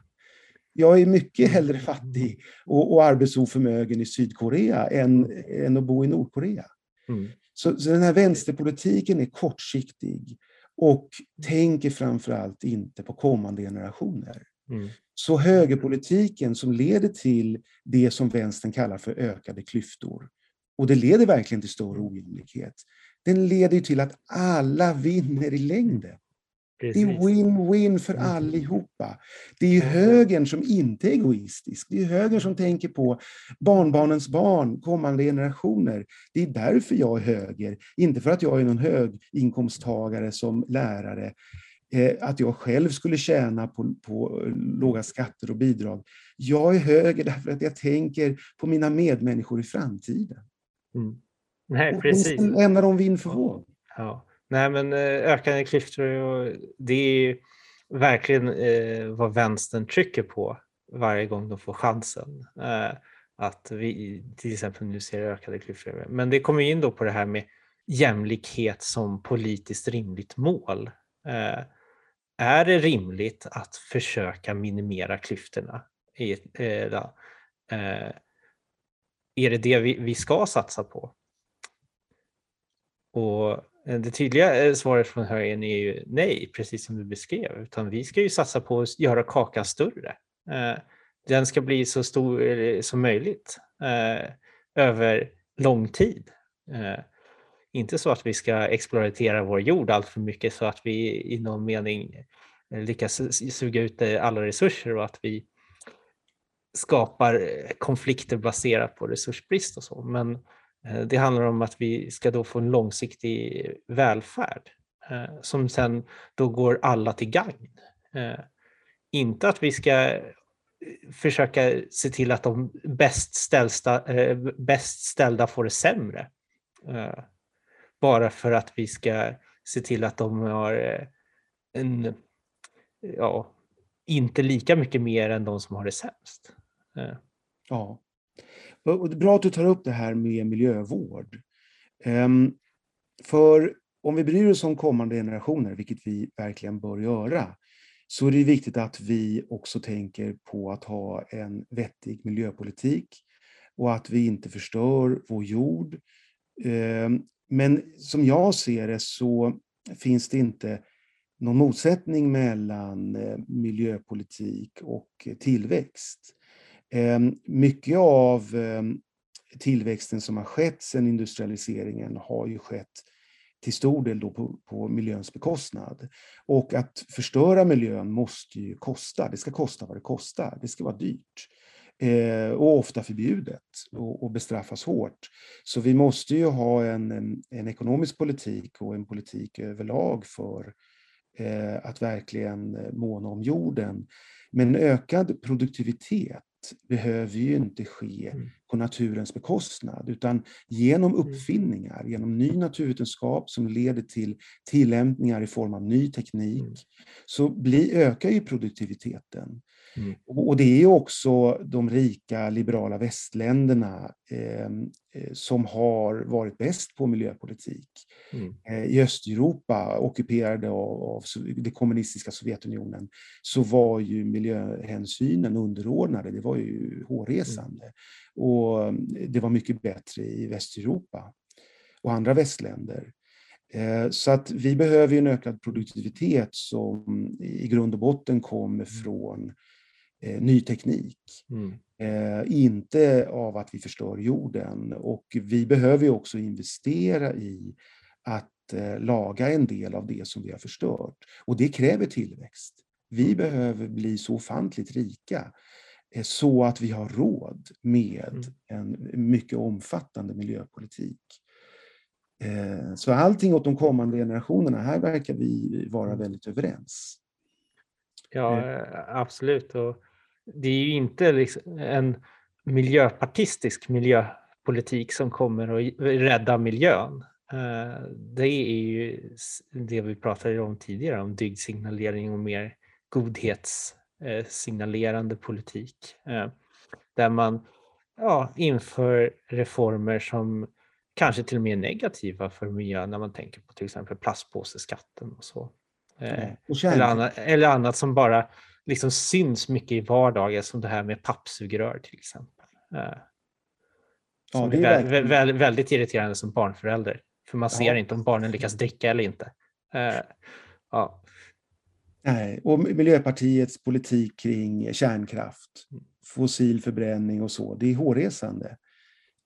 Jag är mycket mm. hellre fattig och, och arbetsoförmögen i Sydkorea än, mm. än att bo i Nordkorea. Mm. Så, så den här vänsterpolitiken är kortsiktig och tänker framför allt inte på kommande generationer. Mm. Så högerpolitiken som leder till det som vänstern kallar för ökade klyftor, och det leder verkligen till större ojämlikhet, den leder till att alla vinner i längden. Precis. Det är win-win för mm. allihopa. Det är högern som inte är egoistisk. Det är högern som tänker på barnbarnens barn, kommande generationer. Det är därför jag är höger, inte för att jag är någon höginkomsttagare som lärare. Eh, att jag själv skulle tjäna på, på låga skatter och bidrag. Jag är höger därför att jag tänker på mina medmänniskor i framtiden. Mm. Nej, precis. Och lämnar dem vind för våg. Ja. Nej, men eh, ökande klyftor, och det är verkligen eh, vad vänstern trycker på varje gång de får chansen. Eh, att vi till exempel nu ser ökade klyftor. Men det kommer in då på det här med jämlikhet som politiskt rimligt mål. Är det rimligt att försöka minimera klyftorna? I, är det det vi, ska satsa på? Och Eh, det tydliga eh, svaret från högern är ju nej, precis som du beskrev, utan vi ska ju satsa på att göra kakan större. Eh, den ska bli så stor som möjligt över lång tid. Inte så att vi ska exploatera vår jord allt för mycket så att vi i någon mening lyckas suga ut alla resurser och att vi skapar konflikter baserat på resursbrist och så. Men Eh, Eh, det handlar om att vi ska då få en långsiktig välfärd eh, som sen då går alla till gagn. Eh, inte att vi ska försöka se till att de bäst, ställda, bäst ställda får det sämre. Bara för att vi ska se till att de har en, ja, inte lika mycket mer än de som har det sämst. Ja. Bra att du tar upp det här med miljövård. Ehm, för om vi bryr oss om kommande generationer, vilket vi verkligen bör göra, så är det viktigt att vi också tänker på att ha en vettig miljöpolitik och att vi inte förstör vår jord. Ehm, men som jag ser det så finns det inte någon motsättning mellan eh, miljöpolitik och eh, tillväxt. Ehm, mycket av ehm, tillväxten som har skett sedan industrialiseringen har ju skett till stor del då på, på miljöns bekostnad. Och att förstöra miljön måste ju kosta. Det ska kosta vad det kostar. Det ska vara dyrt. eh, och ofta förbjudet och, och, bestraffas hårt. Så vi måste ju ha en, en, en ekonomisk politik och en politik överlag för eh, att verkligen måna om jorden. Men ökad produktivitet behöver ju inte ske. Mm på naturens bekostnad, utan genom mm. uppfinningar, genom ny naturvetenskap som leder till tillämpningar i form av ny teknik, mm. så bli, ökar ju produktiviteten. Mm. Och det är också de rika liberala västländerna ehm, eh, som har varit bäst på miljöpolitik. Mm. Eh, I Östeuropa, ockuperade av, av det kommunistiska Sovjetunionen, så var ju miljöhänsynen underordnade. Det var ju hårresande. Mm. Och det var mycket bättre i Västeuropa och andra västländer. Eh, så att vi behöver en ökad produktivitet som i grund och botten kommer mm. från eh, ny teknik. Mm. Eh, inte av att vi förstör jorden. Och vi behöver också investera i att eh, laga en del av det som vi har förstört. Och det kräver tillväxt. Vi mm. behöver bli så ofantligt rika eh, så att vi har råd med mm. en mycket omfattande miljöpolitik. Eh, så allting åt de kommande generationerna, här verkar vi vara mm. väldigt överens. Ja, eh. absolut. Och det är ju inte liksom en miljöpartistisk miljöpolitik som kommer att rädda miljön. Eh, det är ju det vi pratade om tidigare, om dygdsignalering och mer godhetssignalerande politik. Eh, där man ja, inför reformer som kanske till och med är negativa för miljön när man tänker på till exempel plastpåseskatten och så. Mm. Eller, annat, eller annat som bara liksom syns mycket i vardagen som det här med pappsugrör till exempel. Eh, som ja, det är, är vä väldigt irriterande som barnförälder. För man ser ja. inte om barnen lyckas dricka eller inte. Ja. Nej, och Miljöpartiets politik kring kärnkraft, mm. fossil förbränning och så, det är hårresande.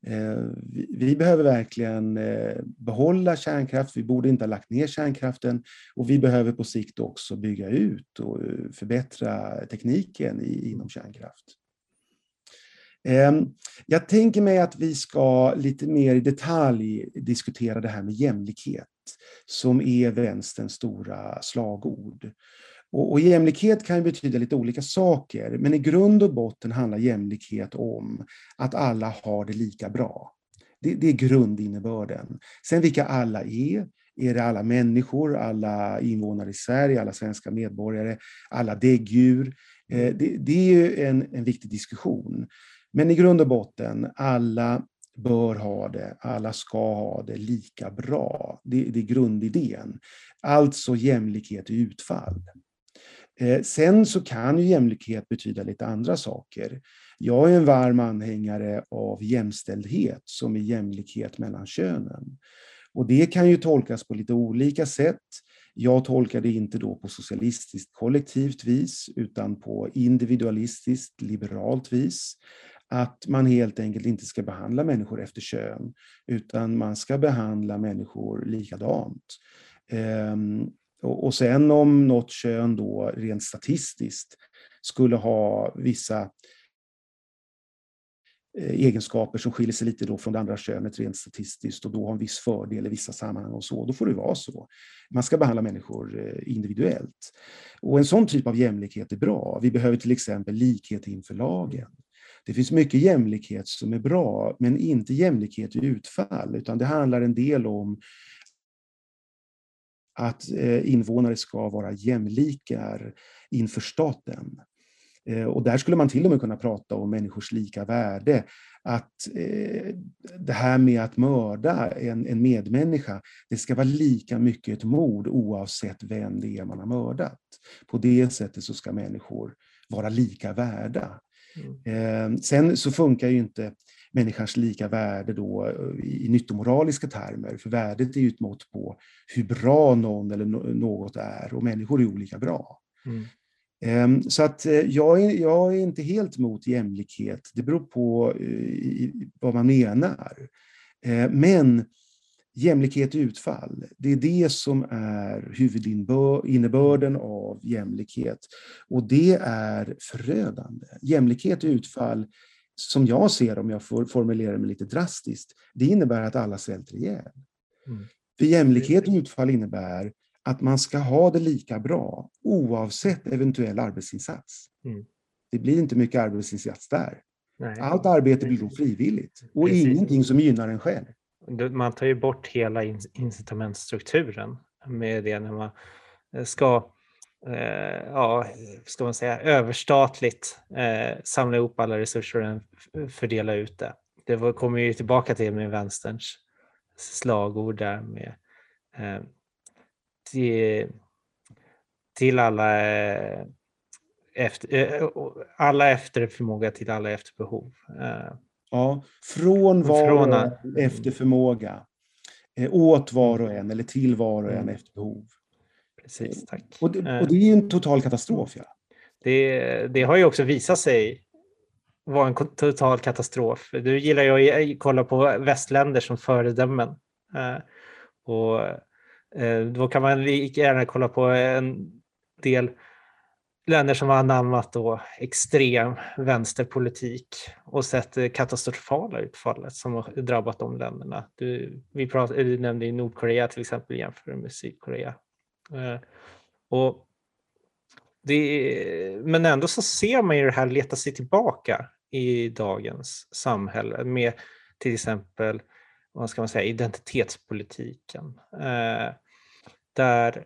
Eh, vi behöver verkligen eh, behålla kärnkraft, vi borde inte ha lagt ner kärnkraften och vi behöver på sikt också bygga ut och eh, förbättra tekniken inom kärnkraft. Ehm, jag tänker mig att vi ska lite mer i detalj diskutera det här med jämlikhet som är vänsterns stora slagord. Och, och jämlikhet kan betyda lite olika saker, men i grund och botten handlar jämlikhet om att alla har det lika bra. Det, det är grundinnebörden. Sen vilka alla är, är det alla människor, alla invånare i Sverige, alla svenska medborgare, alla däggdjur? Eh, det, det, är ju en, en viktig diskussion. Men i grund och botten, alla bör ha det, alla ska ha det lika bra. Det, det är grundidén. Alltså jämlikhet i utfall. Eh, sen så kan ju jämlikhet betyda lite andra saker. Jag är en varm anhängare av jämställdhet som är jämlikhet mellan könen. Och det kan ju tolkas på lite olika sätt. Jag tolkar det inte då på socialistiskt kollektivt vis utan på individualistiskt liberalt vis. Att man helt enkelt inte ska behandla människor efter kön utan man ska behandla människor likadant. Ehm, och, sen om något kön då rent statistiskt skulle ha vissa eh, egenskaper som skiljer sig lite då från det andra könet rent statistiskt och då har en viss fördel i vissa sammanhang och så, då får det vara så. Man ska behandla människor eh, individuellt. Och en sån typ av jämlikhet är bra. Vi behöver till exempel likhet inför lagen. Det finns mycket jämlikhet som är bra, men inte jämlikhet i utfall, utan det handlar en del om att eh, invånare ska vara jämlikar inför staten. Eh, och där skulle man till och med kunna prata om människors lika värde. Att eh, det här med att mörda en, en medmänniska, det ska vara lika mycket ett mord oavsett vem det är man har mördat. På det sättet så ska människor vara lika värda. Mm. Sen så funkar ju inte människans lika värde då eh, i nyttomoraliska termer. För värdet är ju ett mått på hur bra någon eller något är och människor är olika bra. Mm. Ehm, så att eh, jag är, jag är inte helt mot jämlikhet. Det beror på eh, vad man menar. Men jämlikhet i utfall, det är det som är huvudinnebörden av jämlikhet. Och det är förödande. Jämlikhet i utfall, som jag ser om jag får formulera mig lite drastiskt, det innebär att alla svälter ihjäl. Mm. För jämlikhet i utfall innebär att man ska ha det lika bra oavsett eventuell arbetsinsats. Mm. Det blir inte mycket arbetsinsats där. Nej. Allt arbete blir då frivilligt och Precis. ingenting som gynnar en själv. Man tar ju bort hela incitamentsstrukturen med det när man eh, ska eh, ja, ska man säga, överstatligt eh, samla ihop alla resurser och fördela ut det. Det kommer ju tillbaka till med vänsterns slagord där med eh, till, till alla eh, efter, eh, alla efter förmåga till alla efter behov. Eh, Eh, ja, från var och en efter förmåga. Åt var och en eller till var och en mm. efter behov. Precis, tack. Och det, och det är en total katastrof. Ja. Det, det har ju också visat sig vara en total katastrof. Du gillar ju att kolla på västländer som föredömen. Och Eh, då kan man lika gärna kolla på en del länder som har anammat då extrem vänsterpolitik och sett det katastrofala utfallet som har drabbat de länderna. Du, vi pratade, eh, du nämnde Nordkorea till exempel jämfört med Sydkorea. Eh, och det, men ändå så ser man ju det här leta sig tillbaka i dagens samhälle med till exempel vad ska man säga, identitetspolitiken. Eh, där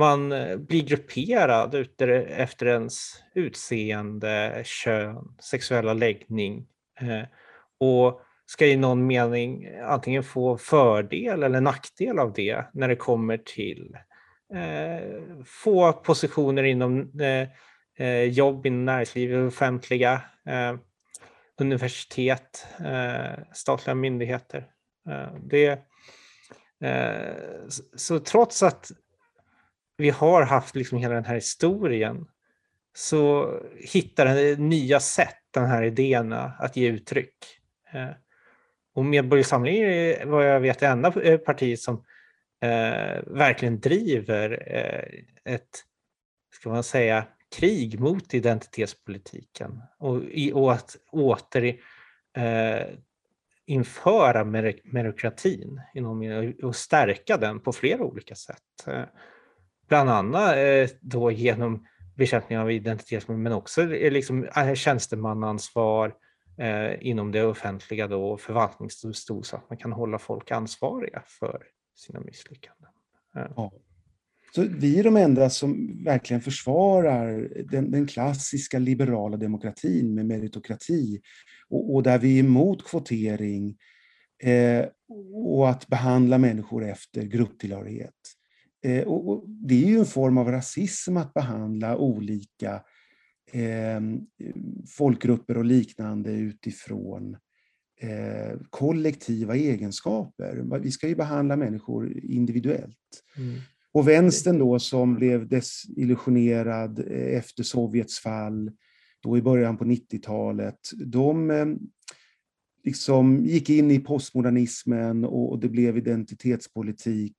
man eh, blir grupperad efter ens utseende, kön, sexuella läggning eh, och ska i någon mening antingen få fördel eller nackdel av det när det kommer till eh, få positioner inom jobb inom näringslivet, offentliga, universitet, statliga myndigheter. Det, så trots att vi har haft liksom hela den här historien så hittar den nya sätt, den här idéerna, att ge uttryck. Eh, och Medborgarsamling är vad jag vet det enda eh, partiet som eh, verkligen driver eh, ett, ska man säga, krig mot identitetspolitiken och, och att åter eh, införa inom, och stärka den på flera olika sätt. Eh, Bland annat eh, då genom bekämpning av identitetsmord men också liksom eh, tjänstemannaansvar eh, inom det offentliga då, och förvaltningsdomstol så att man kan hålla folk ansvariga för sina misslyckanden. Ja. Så vi är de enda som verkligen försvarar den, den klassiska liberala demokratin med meritokrati och, och där vi är emot kvotering eh, och att behandla människor efter grupptillhörighet. Eh, och, och, det är ju en form av rasism att behandla olika eh, folkgrupper och liknande utifrån eh, kollektiva egenskaper. Vi ska ju behandla människor individuellt. Mm. Och vänstern då som blev desillusionerad eh, efter Sovjets fall, då i början på 90-talet, de eh, liksom gick in i postmodernismen och det blev identitetspolitik.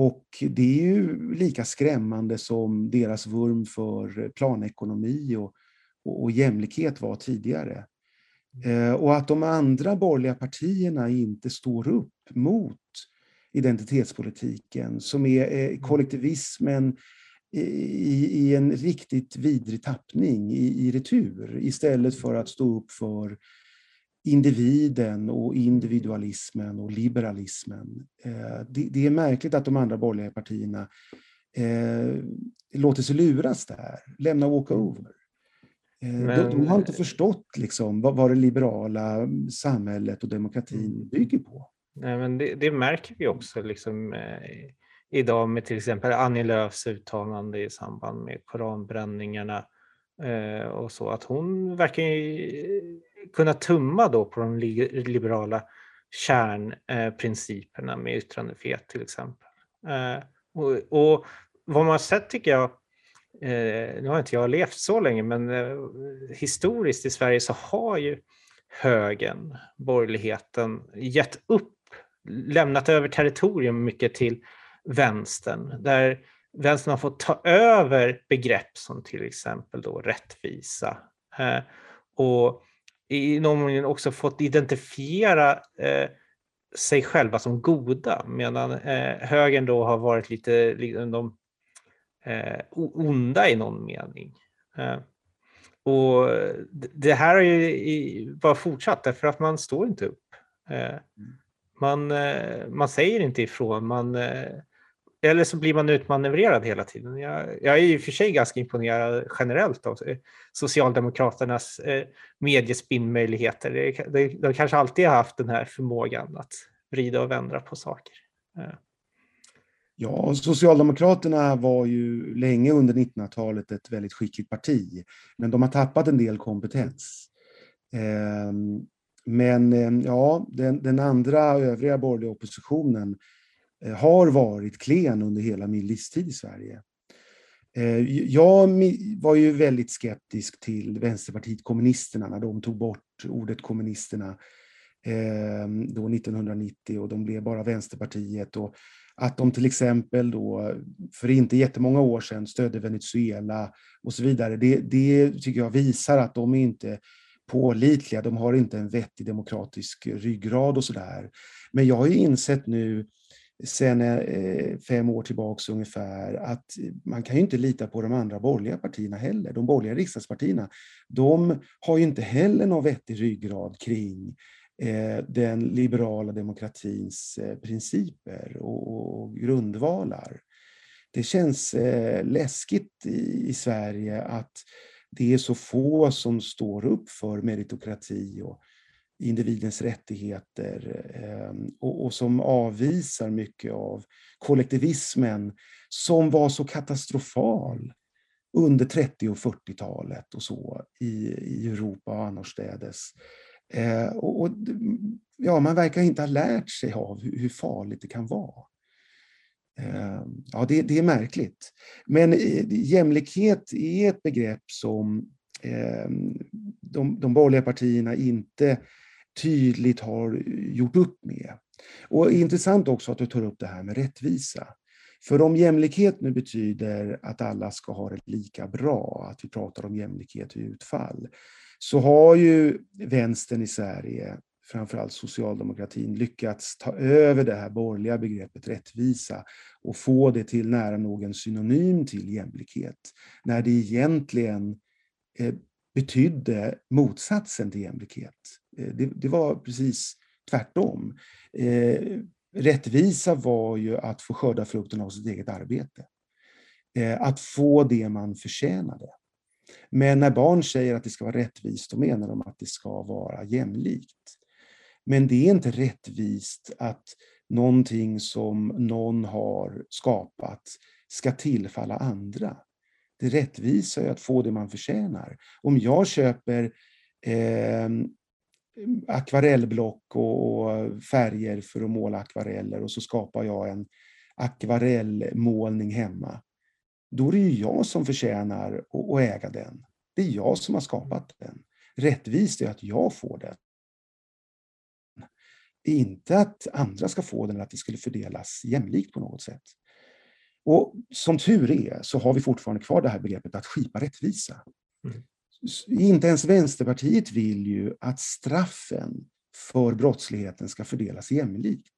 Och det är ju lika skrämmande som deras vurm för planekonomi och, och, och jämlikhet var tidigare. Eh, och att de andra borgerliga partierna inte står upp mot identitetspolitiken som är mm. kollektivismen i, i en riktigt vidrig tappning i, i retur istället för att stå upp för individen och individualismen och liberalismen. Eh, det, är märkligt att de andra borgerliga partierna eh, låter sig luras där, lämna walkover. Eh, Men... de, har inte förstått liksom, vad, det liberala samhället och demokratin mm. bygger på. Nej, men det, det märker vi också liksom, idag med till exempel Annie Lööfs uttalande i samband med koranbränningarna och så, att hon verkar kunna tumma då på de liberala kärnprinciperna med yttrandefrihet till exempel. Eh, och, och, vad man har sett tycker jag, eh, nu har inte jag levt så länge, men eh, historiskt i Sverige så har ju högern, borgerligheten, gett upp lämnat över territorium mycket till vänstern, där vänstern har fått ta över begrepp som till exempel då rättvisa och i någon mån också fått identifiera eh, sig själva som goda medan eh, högern då har varit lite liksom de, eh, onda i någon mening. Eh, och det här har ju bara fortsatt därför att man står inte upp. Eh, mm. Man, eh, man säger inte ifrån, man, eh, eller så blir man utmanövrerad hela tiden. Jag, jag är i och för sig ganska imponerad generellt av Socialdemokraternas eh, mediespinnmöjligheter. De, de kanske alltid har haft den här förmågan att vrida och vända på saker. Ja, Socialdemokraterna var ju länge under 1900-talet ett väldigt skickligt parti, men de har tappat en del kompetens. Ehm, men eh, ja, den, den andra övriga borgerliga oppositionen eh, Eh, har varit klen under hela min livstid i Sverige. Eh, jag var ju väldigt skeptisk till Vänsterpartiet kommunisterna när de tog bort ordet kommunisterna ehm, då 1990 och de blev bara Vänsterpartiet. Och att de till exempel då för inte jättemånga år sedan stödde Venezuela och så vidare. Det, det tycker jag visar att de är inte pålitliga, de har inte en vettig demokratisk ryggrad och sådär. Men jag har ju insett nu sen eh, fem år tillbaks ungefär att man kan ju inte lita på de andra borgerliga partierna heller. De borgerliga riksdagspartierna, de har ju inte heller någon vettig ryggrad kring eh, den liberala demokratins eh, principer och grundvalar. Det känns eh, läskigt i Sverige att det är så få som står upp för meritokrati och individens rättigheter ehm, och, och, som avvisar mycket av kollektivismen som var så katastrofal under 30 och 40-talet och så i, i Europa och annorstädes. Eh, och, och, ja, man verkar inte ha lärt sig av hur, hur farligt det kan vara. Eh, ja, det, det, är märkligt. Men eh, jämlikhet är ett begrepp som ehm, de, de borgerliga partierna inte tydligt har gjort upp med. Och intressant också att du tar upp det här med rättvisa. För om jämlikhet nu betyder att alla ska ha det lika bra, att vi pratar om jämlikhet vid utfall, så har ju vänstern i Sverige framförallt socialdemokratin lyckats ta över det här borgerliga begreppet rättvisa och få det till nära nog en synonym till jämlikhet, när det egentligen eh, betydde motsatsen till jämlikhet. Eh, det, det var precis tvärtom. Eh, rättvisa var ju att få skörda frukten av sitt eget arbete. Eh, att få det man förtjänade. Men när barn säger att det ska vara rättvist, då menar de att det ska vara jämlikt. Men det är inte rättvist att någonting som någon har skapat ska tillfalla andra. Det rättvisa är att få det man förtjänar. Om jag köper eh, akvarellblock och färger för att måla akvareller och så skapar jag en akvarellmålning hemma. Då är det ju jag som förtjänar att äga den. Det är jag som har skapat den. Rättvist är att jag får den. Inte att andra ska få den eller att det skulle fördelas jämlikt på något sätt. Och som tur är så har vi fortfarande kvar det här begreppet att skipa rättvisa. Mm. Inte ens Vänsterpartiet vill ju att straffen för brottsligheten ska fördelas jämlikt.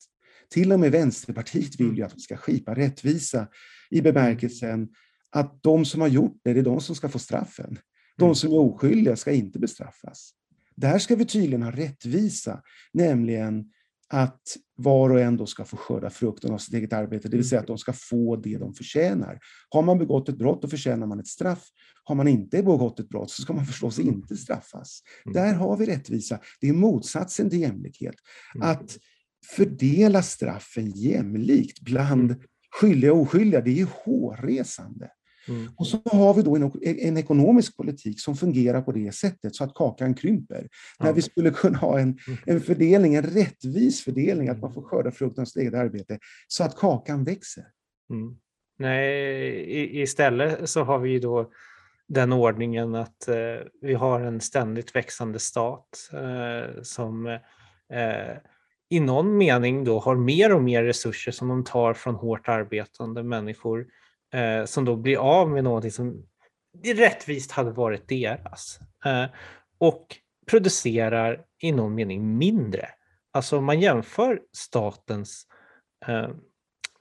Till och med Vänsterpartiet vill ju att vi ska skipa rättvisa i bemärkelsen att de som har gjort det, det är de som ska få straffen. De mm. som är oskyldiga ska inte bestraffas. Där ska vi tydligen ha rättvisa, nämligen att var och en då ska få skörda frukten av sitt eget arbete, det vill säga att de ska få det de förtjänar. Har man begått ett brott, då förtjänar man ett straff. Har man inte begått ett brott så ska man förstås mm. inte straffas. Mm. Där har vi rättvisa. Det är motsatsen till jämlikhet. Mm. Att fördela straffen jämlikt bland skyldiga och oskyldiga, det är hårresande. Mm. Och så har vi då en, en, ekonomisk politik som fungerar på det sättet så att kakan krymper. Mm. När vi skulle kunna ha en, mm. en fördelning, en rättvis fördelning, att man får skörda frukten av sitt eget arbete, så att kakan växer. Mm. Nej, istället så har vi då den ordningen att eh, vi har en ständigt växande stat eh, som eh, i någon mening då har mer och mer resurser som de tar från hårt arbetande människor eh, som då blir av med någonting som rättvist hade varit deras. Eh, och producerar i någon mening mindre. Alltså om man jämför statens eh,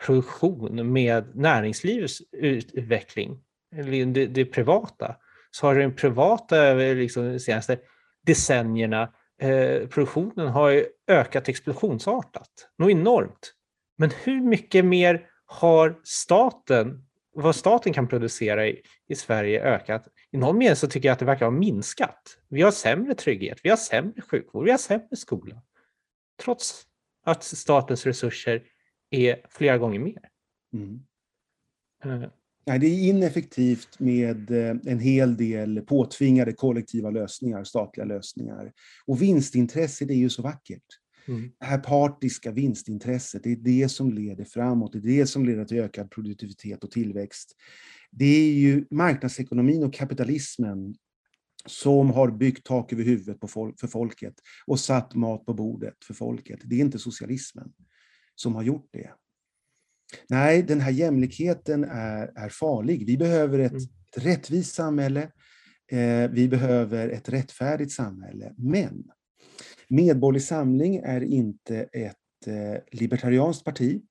produktion med näringslivets utveckling, eller det, det privata, så har den privata eh, liksom, de senaste decennierna eh, produktionen har ökat explosionsartat, något enormt. Men hur mycket mer har staten, vad staten kan producera i, i Sverige ökat? I någon mening så tycker jag att det verkar ha minskat. Vi har sämre trygghet, vi har sämre sjukvård, vi har sämre skola. Trots att statens resurser är flera gånger mer. Mm. Uh, Nej, det är ineffektivt med eh, en hel del påtvingade kollektiva lösningar, statliga lösningar. Och vinstintresset är ju så vackert. Mm. Det här partiska vinstintresset, det är det som leder framåt, det är det som leder till ökad produktivitet och tillväxt. Det är ju marknadsekonomin och kapitalismen som har byggt tak över huvudet på folk, för folket och satt mat på bordet för folket. Det är inte socialismen som har gjort det. Nej, den här jämlikheten är, är farlig. Vi behöver ett, mm. ett rättvist samhälle. Eh, vi behöver ett rättfärdigt samhälle. Men Medborgerlig Samling är inte ett eh, libertarianskt parti.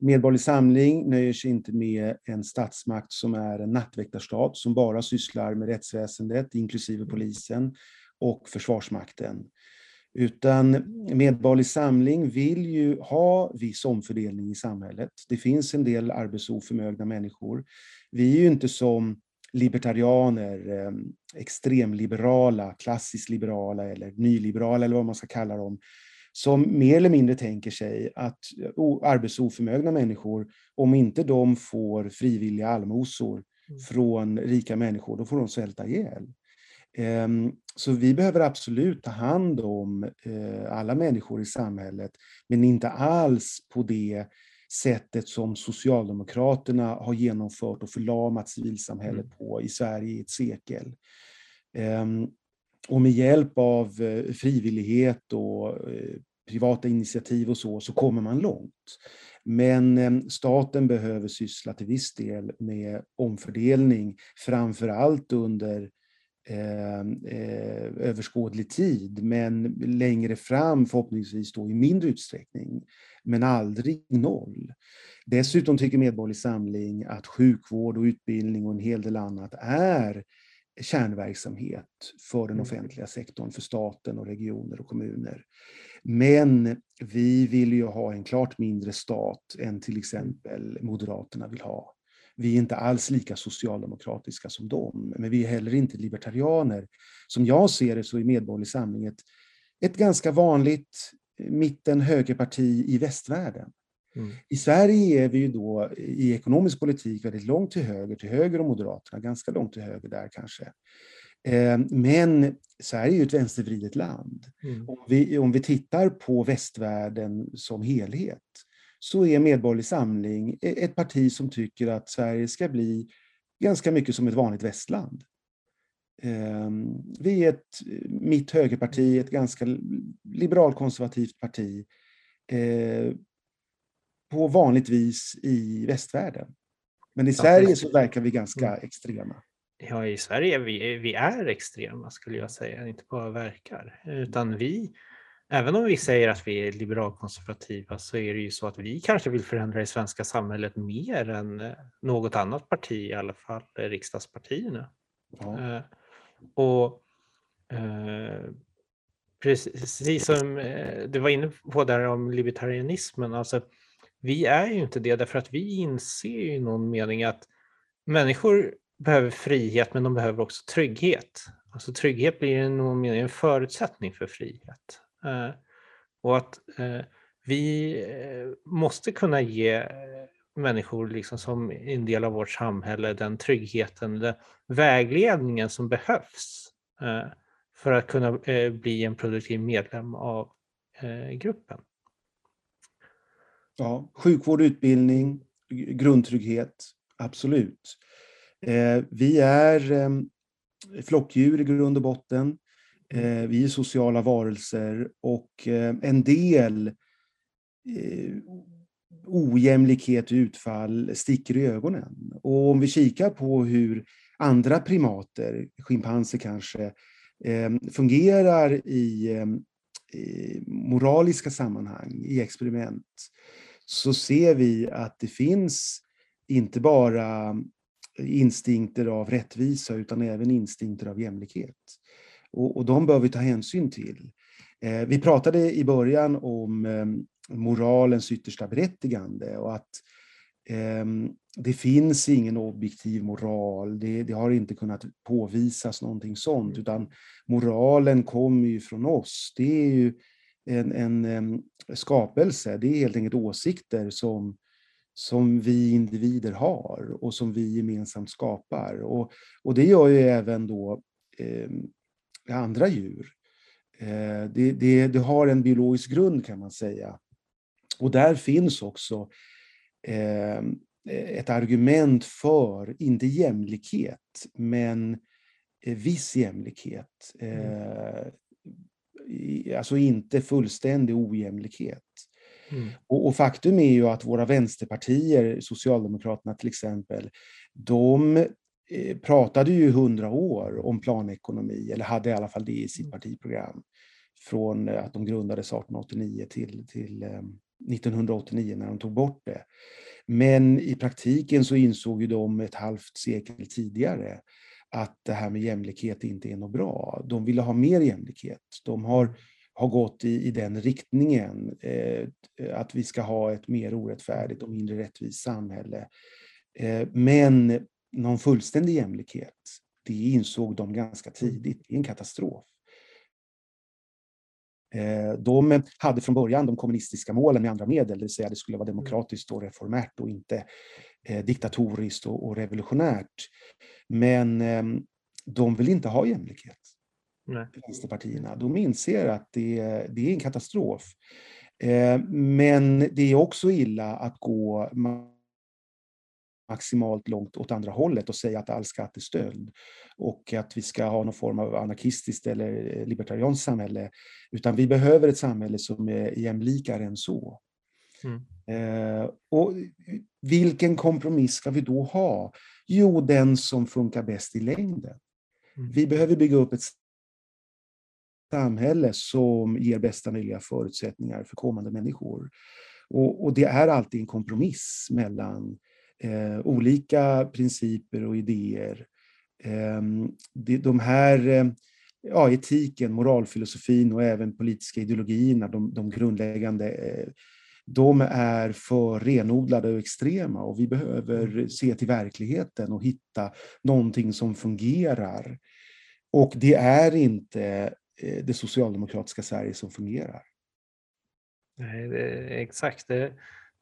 Medborgerlig Samling nöjer sig inte med en statsmakt som är en nattväktarstat som bara sysslar med rättsväsendet, inklusive polisen och Försvarsmakten. Utan Medborgerlig Samling vill ju ha viss omfördelning i samhället. Det finns en del arbetsoförmögna människor. Vi är ju inte som libertarianer, eh, extremliberala, klassiskt liberala eller nyliberala eller vad man ska kalla dem, som mer eller mindre tänker sig att arbetsoförmögna människor, om inte de får frivilliga allmosor mm. från rika människor, då får de svälta ihjäl. Ehm, så vi behöver absolut ta hand om eh, alla människor i samhället, men inte alls på det sättet som Socialdemokraterna har genomfört och förlamat civilsamhället mm. på i Sverige i ett sekel. Ehm, och med hjälp av eh, frivillighet och eh, privata initiativ och så, så kommer man långt. Men ehm, staten behöver syssla till viss del med omfördelning, framför allt under överskådlig tid, men längre fram förhoppningsvis då i mindre utsträckning, men aldrig noll. Dessutom tycker Medborgerlig Samling att sjukvård och utbildning och en hel del annat är kärnverksamhet för den mm. offentliga sektorn, för staten och regioner och kommuner. Men vi vill ju ha en klart mindre stat än till exempel Moderaterna vill ha. Vi är inte alls lika socialdemokratiska som dem, men vi är heller inte libertarianer. Som jag ser det så är Medborgerlig Samling ett, ett ganska vanligt eh, mitten-högerparti i västvärlden. Mm. I Sverige är vi ju då i ekonomisk politik väldigt långt till höger, till höger om Moderaterna, ganska långt till höger där kanske. Eh, men Sverige är ju ett vänstervridet land. Mm. Om, vi, om vi tittar på västvärlden som helhet så är Medborgerlig Samling e-, ett parti som tycker att Sverige ska bli ganska mycket som ett vanligt västland. Ehm, vi är ett mitt-högerparti, ett ganska liberalkonservativt parti eh, på vanligt vis i västvärlden. Men i Sverige så verkar vi ganska mm. extrema. Ja, i Sverige vi, vi är extrema skulle jag säga, inte bara verkar. Utan vi, även om vi säger att vi är liberalkonservativa så är det ju så att vi kanske vill förändra det svenska samhället mer än eh, något annat parti, i alla fall riksdagspartierna. Ja. Eh, och eh, precis som eh, du var inne på där om libertarianismen, alltså vi är ju inte det därför att vi inser ju i någon mening att människor behöver frihet men de behöver också trygghet. Alltså trygghet blir i någon mening en förutsättning för frihet. Eh, och att eh, vi eh, måste kunna ge människor liksom som en del av vårt samhälle den tryggheten, den vägledningen som behövs för att kunna bli en produktiv medlem av gruppen. Ja, sjukvård, utbildning, grundtrygghet, absolut. Vi är flockdjur i grund och botten. Eh, vi är sociala varelser och eh, en del eh, ojämlikhet i utfall sticker i ögonen. Och om vi kikar på hur andra primater, schimpanser kanske, fungerar i, i moraliska sammanhang, i experiment, så ser vi att det finns inte bara instinkter av rättvisa utan även instinkter av jämlikhet. Och, och de bör vi ta hänsyn till. Eh, vi pratade i början om eh, moralens yttersta berättigande och att eh, det finns ingen objektiv moral. Det, det, har inte kunnat påvisas någonting sånt, mm. utan moralen kommer ju från oss. Det är ju en, en, en skapelse, det är helt enkelt åsikter som, som vi individer har och som vi gemensamt skapar. Och, och det gör ju även då eh, andra djur. Eh, det, det, det, har en biologisk grund kan man säga. Och där finns också eh, ett argument för, inte jämlikhet, men eh, viss jämlikhet. Mm. Alltså inte fullständig ojämlikhet. Mm. Och, och, faktum är ju att våra vänsterpartier, Socialdemokraterna till exempel, de pratade ju hundra år om planekonomi, eller hade i alla fall det i sitt mm. partiprogram, från eh, att de grundades 1889 till, till 1989 eh, när de tog bort det. Men i praktiken så insåg ju de ett halvt sekel tidigare att det här med jämlikhet inte är något bra. De ville ha mer jämlikhet. De har, har gått i, i den riktningen, eh, att vi ska ha ett mer orättfärdigt och mindre rättvist samhälle. Eh, men någon fullständig jämlikhet, det insåg de ganska tidigt, det är en katastrof. Eh, de hade från början de kommunistiska målen med andra medel, det vill säga det skulle vara mm. demokratiskt och reformärt och inte eh, diktatoriskt och, revolutionärt. Men ehm, de vill inte ha jämlikhet, vänsterpartierna. De inser att det, det är en katastrof. Eh, men det är också illa att gå maximalt långt åt andra hållet och säga att all skatt är stöld och att vi ska ha någon form av anarkistiskt eller libertarianskt samhälle. Utan vi behöver ett samhälle som är jämlikare än så. Mm. Eh, och vilken kompromiss ska vi då ha? Jo, den som funkar bäst i längden. Mm. Vi behöver bygga upp ett samhälle som ger bästa möjliga förutsättningar för kommande människor. Och, och det är alltid en kompromiss mellan eh, olika principer och idéer. Eh, de här eh, ja, etiken, moralfilosofin och även politiska ideologierna, de, de grundläggande, eh, de är för renodlade och extrema och vi behöver mm. se till verkligheten och hitta någonting som fungerar. Och det är inte eh, det socialdemokratiska Sverige som fungerar. Nej, det, exakt. Det,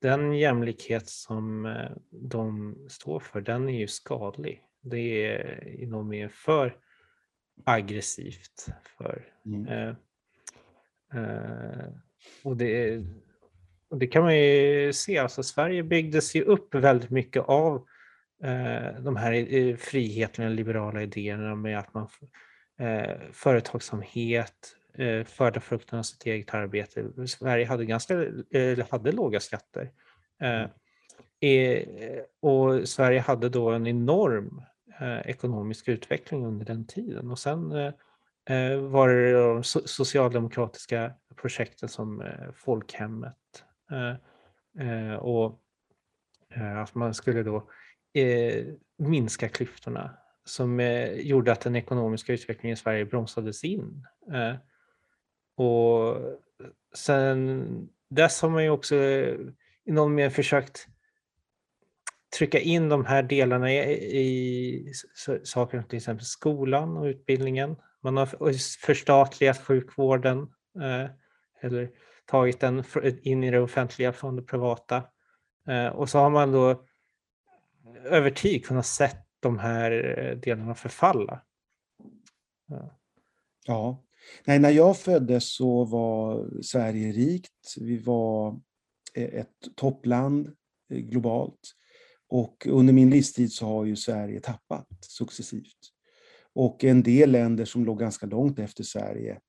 den jämlikhet som eh, de står för, den är ju skadlig. Det är inom mer för aggressivt. För, mm. eh, eh, och, det, och det kan man ju se, alltså Sverige byggdes ju upp väldigt mycket av eh, de här eh, friheterna, liberala idéerna med att man företagsamhet, eh, förda frukten av sitt eget arbete. Sverige hade, ganska, hade låga skatter. Eh, mm. och Sverige hade då en enorm eh, ekonomisk utveckling under den tiden. Och sen var det de socialdemokratiska projekten som Folkhemmet och att man skulle då minska klyftorna som gjorde att den ekonomiska utvecklingen i Sverige bromsades in. Och sen dess har man ju också eh, i någon mening försökt trycka in de här delarna i, i saker till exempel skolan och utbildningen. Man har förstatligat sjukvården eh, eller tagit den in i det offentliga från det privata. Eh, och så har man då eh, över tid kunnat sett de här eh, delarna förfalla. Ja. ja. Nej, när jag föddes så var Sverige rikt. Vi var eh, ett toppland eh, globalt. Och under min livstid så har ju Sverige tappat successivt. Och en del länder som låg ganska långt efter Sverige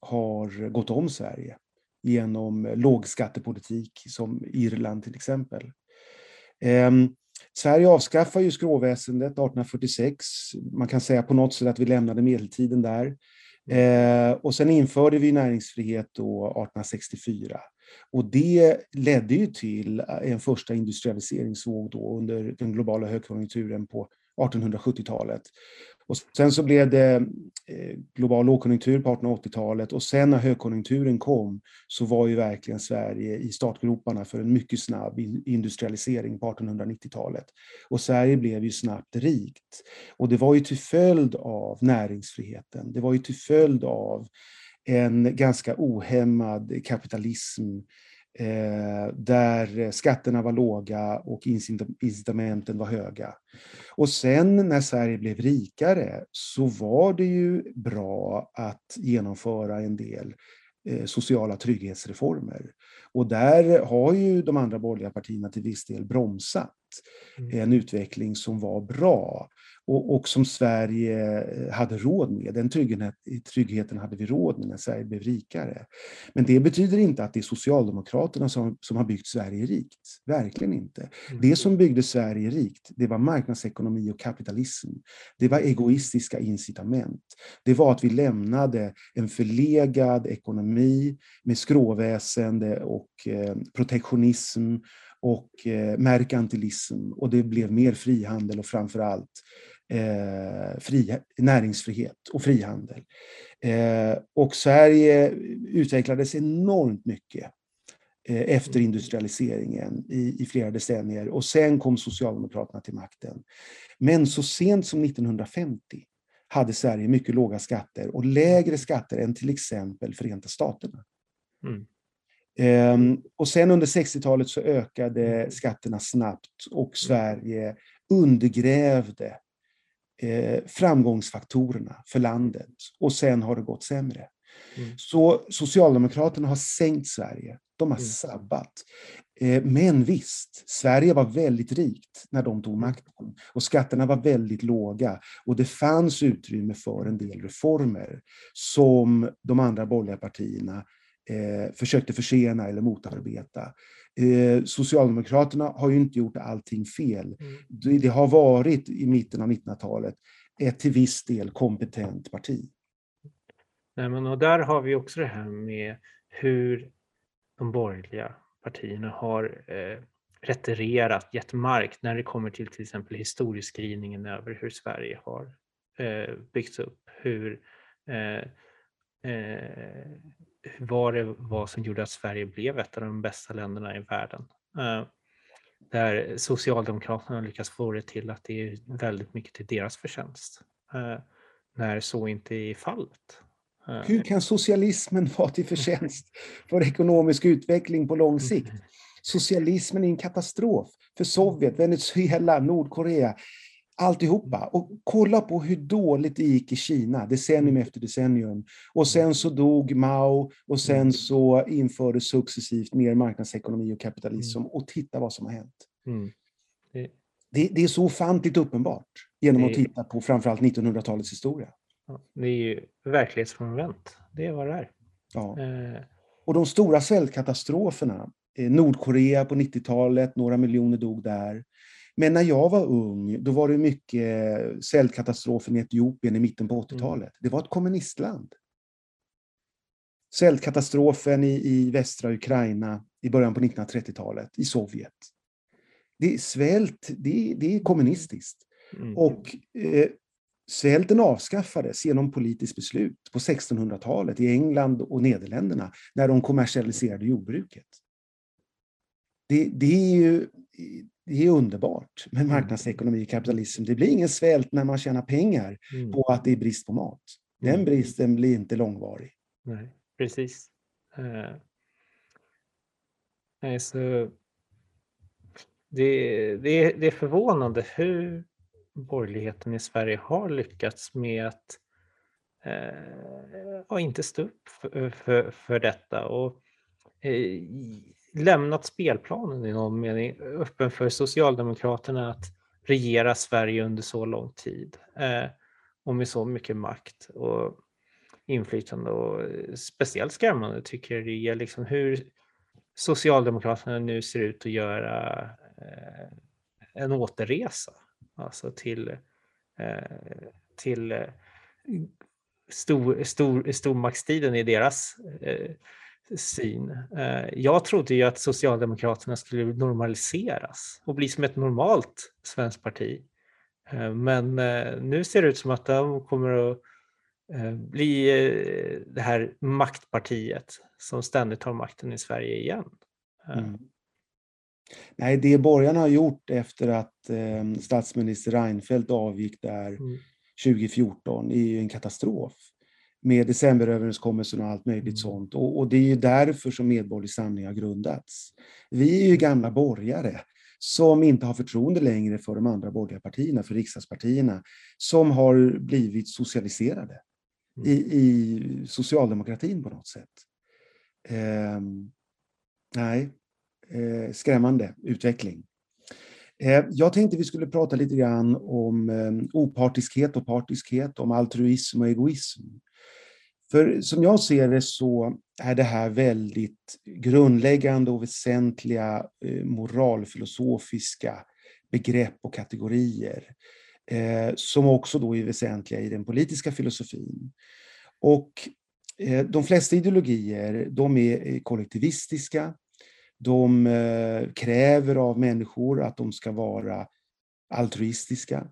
har gått om Sverige genom lågskattepolitik som Irland till exempel. Um, Sverige avskaffar ju skråväsendet 1846. Man kan säga på något sätt att vi lämnade medeltiden där. Eh, och sen införde vi näringsfrihet då 1864. Och det ledde ju till en första industrialiseringsvåg då under den globala högkonjunkturen på 1870-talet. Och sen så blev det eh, global lågkonjunktur på 1880-talet och sen när högkonjunkturen kom så var ju verkligen Sverige i startgroparna för en mycket snabb industrialisering på 1890-talet. Och Sverige blev ju snabbt rikt. Och det var ju till följd av näringsfriheten. Det var ju till följd av en ganska ohämmad kapitalism eh, där skatterna var låga och incitamenten var höga. Och sen när Sverige blev rikare så var det ju bra att genomföra en del eh, sociala trygghetsreformer. Och där har ju de andra borgerliga partierna till viss del bromsat mm. en utveckling som var bra och, och, som Sverige eh, hade råd med. Den trygghet, tryggheten hade vi råd med när Sverige blev rikare. Men det betyder inte att det är Socialdemokraterna som, som har byggt Sverige rikt. Verkligen inte. Mm. Det som byggde Sverige rikt, det var marknadsekonomi och kapitalism. Det var egoistiska incitament. Det var att vi lämnade en förlegad ekonomi med skråväsende och eh, protektionism och eh, merkantilism och det blev mer frihandel och framförallt eh, fri, näringsfrihet och frihandel. Eh, och Sverige utvecklades enormt mycket eh, efter industrialiseringen i, i, flera decennier och sen kom Socialdemokraterna till makten. Men så sent som 1950 hade Sverige mycket låga skatter och lägre skatter än till exempel Förenta Staterna. Mm. Um, och sen under 60-talet så ökade skatterna snabbt och Sverige undergrävde eh, framgångsfaktorerna för landet och sen har det gått sämre. Mm. Så Socialdemokraterna har sänkt Sverige, de har mm. sabbat. Eh, men visst, Sverige var väldigt rikt när de tog mm. makten och skatterna var väldigt låga och det fanns utrymme för en del reformer som de andra borgerliga partierna eh, försökte försena eller motarbeta. Eh, Socialdemokraterna har ju inte gjort allting fel. Mm. Det, det, har varit i mitten av 1900-talet ett till viss del kompetent parti. Nej, men och där har vi också det här med hur de borgerliga partierna har eh, retirerat, gett mark när det kommer till till exempel historieskrivningen över hur Sverige har eh, byggts upp, hur eh, eh, vad det var som gjorde att Sverige blev ett av de bästa länderna i världen. Eh, där Socialdemokraterna lyckas få det till att det är väldigt mycket till deras förtjänst. Eh, när så inte är fallet. Eh, Hur kan socialismen vara till förtjänst för ekonomisk utveckling på lång sikt? Socialismen är en katastrof för Sovjet, Venezuela, Nordkorea alltihopa. Och kolla på hur dåligt det gick i Kina, decennium mm. efter decennium. Och sen så dog Mao och sen mm. så infördes successivt mer marknadsekonomi och kapitalism. Mm. Och titta vad som har hänt. Mm. Det... Det, det, är så ofantligt uppenbart genom det... att titta på framförallt 1900-talets historia. Det är ju verklighetsfrånvänt. Det är vad det är. Ja. Eh... Och de stora svältkatastroferna, eh, Nordkorea på 90-talet, några miljoner dog där. Men när jag var ung, då var det mycket svältkatastrofen i Etiopien i mitten på 80-talet. Mm. Det var ett kommunistland. Svältkatastrofen i, i västra Ukraina i början på 1930-talet, i Sovjet. Det är svält, det, det är kommunistiskt. Mm. Och eh, svälten avskaffades genom politiskt beslut på 1600-talet i England och Nederländerna när de kommersialiserade jordbruket. Det, det är ju det är underbart med mm. marknadsekonomi och kapitalism. Det blir ingen svält när man tjänar pengar mm. på att det är brist på mat. Den mm. bristen blir inte långvarig. Nej, precis. Uh, nej, så det, det, det är förvånande hur borgerligheten i Sverige har lyckats med att uh, inte stå upp för, för, för detta. Och, uh, lämnat spelplanen i någon mening öppen för Socialdemokraterna att regera Sverige under så lång tid. Eh, och med så mycket makt och inflytande och eh, speciellt skrämmande tycker jag det är liksom hur Socialdemokraterna nu ser ut att göra eh, en återresa alltså till, eh, till eh, stor, stor, stormaktstiden i deras eh, syn. Eh, jag trodde ju att Socialdemokraterna skulle normaliseras och bli som ett normalt svenskt parti. Eh, men eh, nu ser det ut som att de kommer att bli det här maktpartiet som ständigt tar makten i Sverige igen. Mm. Nej, det borgarna har gjort efter att statsminister Reinfeldt avgick där mm. 2014 är ju en katastrof med decemberöverenskommelsen och allt möjligt mm. sånt. Och, och, det är därför som Medborgerlig Samling har grundats. Vi är ju gamla borgare som inte har förtroende längre för de andra borgerliga partierna, för riksdagspartierna, som har blivit socialiserade mm. i, i socialdemokratin på något sätt. Eh, nej, eh, skrämmande utveckling. Eh, jag tänkte vi skulle prata lite grann om eh, opartiskhet och partiskhet, om altruism och egoism. För som jag ser det så är det här väldigt grundläggande och väsentliga eh, moralfilosofiska begrepp och kategorier eh, som också då är väsentliga i den politiska filosofin. Och eh, de flesta ideologier de är kollektivistiska. De kräver av människor att de ska vara altruistiska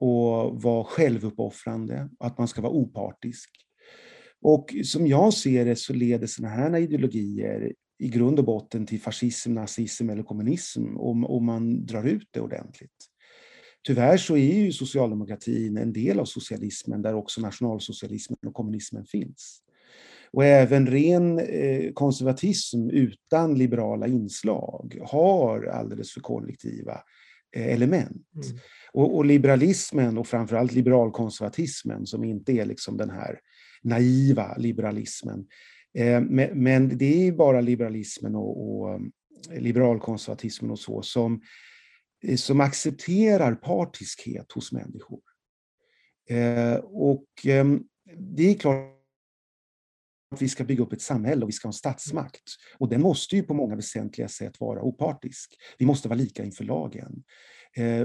och vara självuppoffrande, att man ska vara opartisk. Och som jag ser det så leder sådana här ideologier i grund och botten till fascism, nazism eller kommunism om, om man drar ut det ordentligt. Tyvärr så är ju socialdemokratin en del av socialismen där också nationalsocialismen och kommunismen finns. Och även ren eh, konservatism utan liberala inslag har alldeles för kollektiva eh, element. Mm. Och, och, liberalismen och framförallt liberalkonservatismen som inte är liksom den här naiva liberalismen. Eh, men det är bara liberalismen och, eh, liberalkonservatismen och så som, eh, som accepterar partiskhet hos människor. Och det är klart att vi ska bygga upp ett samhälle och vi ska ha en statsmakt. Och den måste ju på många väsentliga sätt vara opartisk. Vi måste vara lika inför lagen.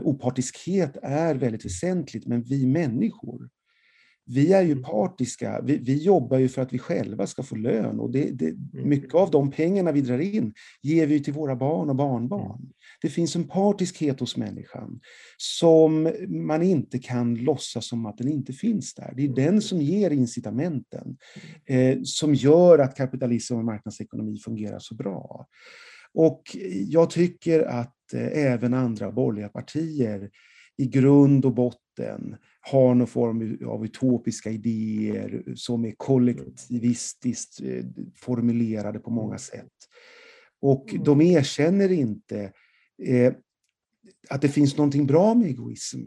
opartiskhet är väldigt väsentligt, men vi människor vi är ju mm. partiska. Vi, vi, jobbar ju för att vi själva ska få lön och det, det, mm. mycket av de pengarna vi drar in ger vi till våra barn och barnbarn. Mm. Det finns en partiskhet hos människan som man inte kan låtsas som att den inte finns där. Det är den som ger incitamenten, eh, som gör att kapitalism och marknadsekonomi fungerar så bra. Och jag tycker att eh, även andra borgerliga partier i grund och botten har någon form av utopiska idéer som är kollektivistiskt eh, formulerade på många mm. sätt. Och mm. de erkänner inte eh, att det finns någonting bra med egoism.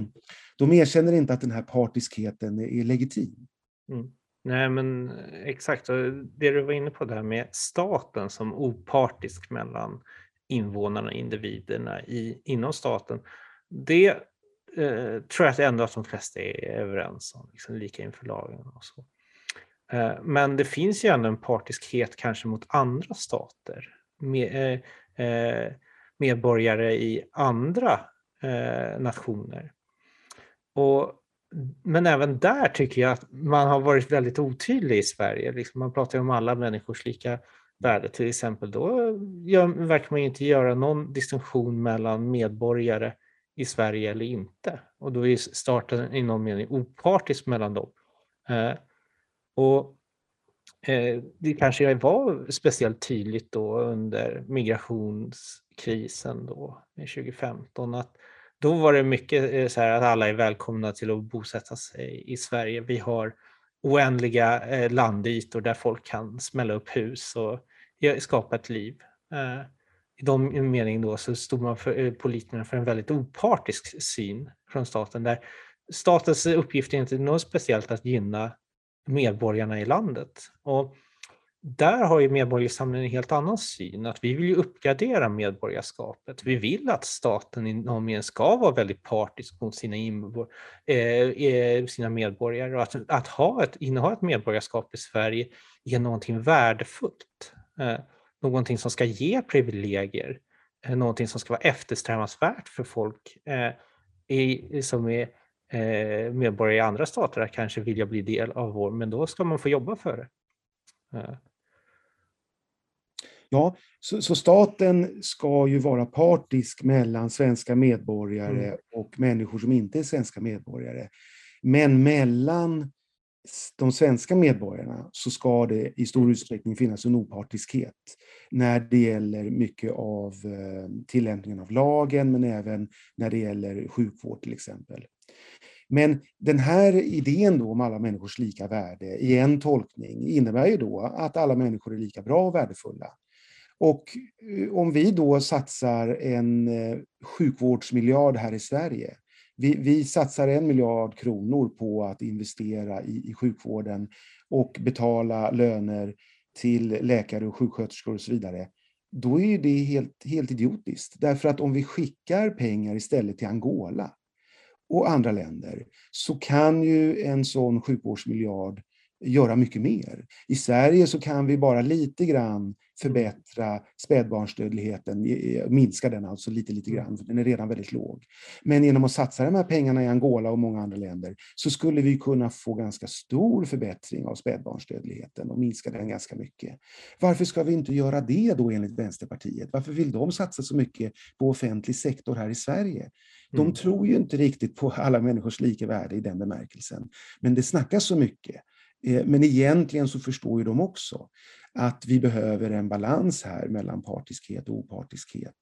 De erkänner inte att den här partiskheten är legitim. Mm. Nej, men exakt. Det du var inne på där med staten som opartisk mellan invånarna och individerna i, inom staten. Det eh, tror jag att ändå att de flesta är överens om, liksom lika inför lagen och så. Eh, men det finns ju ändå en partiskhet kanske mot andra stater, med, eh, eh medborgare i andra eh, nationer. Och, men även där tycker jag att man har varit väldigt otydlig i Sverige. Liksom man pratar ju om alla människors lika värde till exempel. Då gör, verkar man inte göra någon distinktion mellan medborgare i Sverige eller inte. Och då är staten i någon mening opartisk mellan dem. Eh, och eh, det kanske var speciellt tydligt då under migrationskrisen då 2015 att då var det mycket eh, så här att alla är välkomna till att bosätta sig i Sverige. Vi har oändliga eh, landytor där folk kan smälla upp hus och skapa ett liv. Eh, i de mening då så stod man för, eh, politikerna för en väldigt opartisk syn från staten där statens uppgift är inte något speciellt att gynna medborgarna i landet. Och där har ju Medborgarsamlingen en helt annan syn, att vi vill ju uppgradera medborgarskapet. Vi vill att staten i någon mening ska vara väldigt partisk mot sina, eh, eh, sina medborgare och att, att ha ett, inneha ett medborgarskap i Sverige är någonting värdefullt. Eh, någonting som ska ge privilegier, eh, någonting som ska vara eftersträvansvärt för folk eh, i, som är eh, medborgare i andra stater att kanske vilja bli del av vår, men då ska man få jobba för det. Ja, så, så, staten ska ju vara partisk mellan svenska medborgare mm. och människor som inte är svenska medborgare. Men mellan de svenska medborgarna så ska det i stor utsträckning finnas en opartiskhet när det gäller mycket av eh, tillämpningen av lagen, men även när det gäller sjukvård till exempel. Men den här idén då om alla människors lika värde i en tolkning innebär ju då att alla människor är lika bra och värdefulla. Och eh, om vi då satsar en eh, sjukvårdsmiljard här i Sverige, vi, vi satsar en miljard kronor på att investera i, i sjukvården och betala löner till läkare och sjuksköterskor och så vidare, då är det helt, helt idiotiskt. Därför att om vi skickar pengar istället till Angola och andra länder så kan ju en sån sjukvårdsmiljard göra mycket mer. I Sverige så kan vi bara lite grann förbättra spädbarnsdödligheten, minska den alltså lite, lite grann, för den är redan väldigt låg. Men genom att satsa de här pengarna i Angola och många andra länder så skulle vi kunna få ganska stor förbättring av spädbarnsdödligheten och minska den ganska mycket. Varför ska vi inte göra det då enligt Vänsterpartiet? Varför vill de satsa så mycket på offentlig sektor här i Sverige? De mm. tror ju inte riktigt på alla människors lika värde i den bemärkelsen. Men det snackas så mycket. Eh, men egentligen så förstår ju de också att vi behöver en balans här mellan partiskhet och opartiskhet.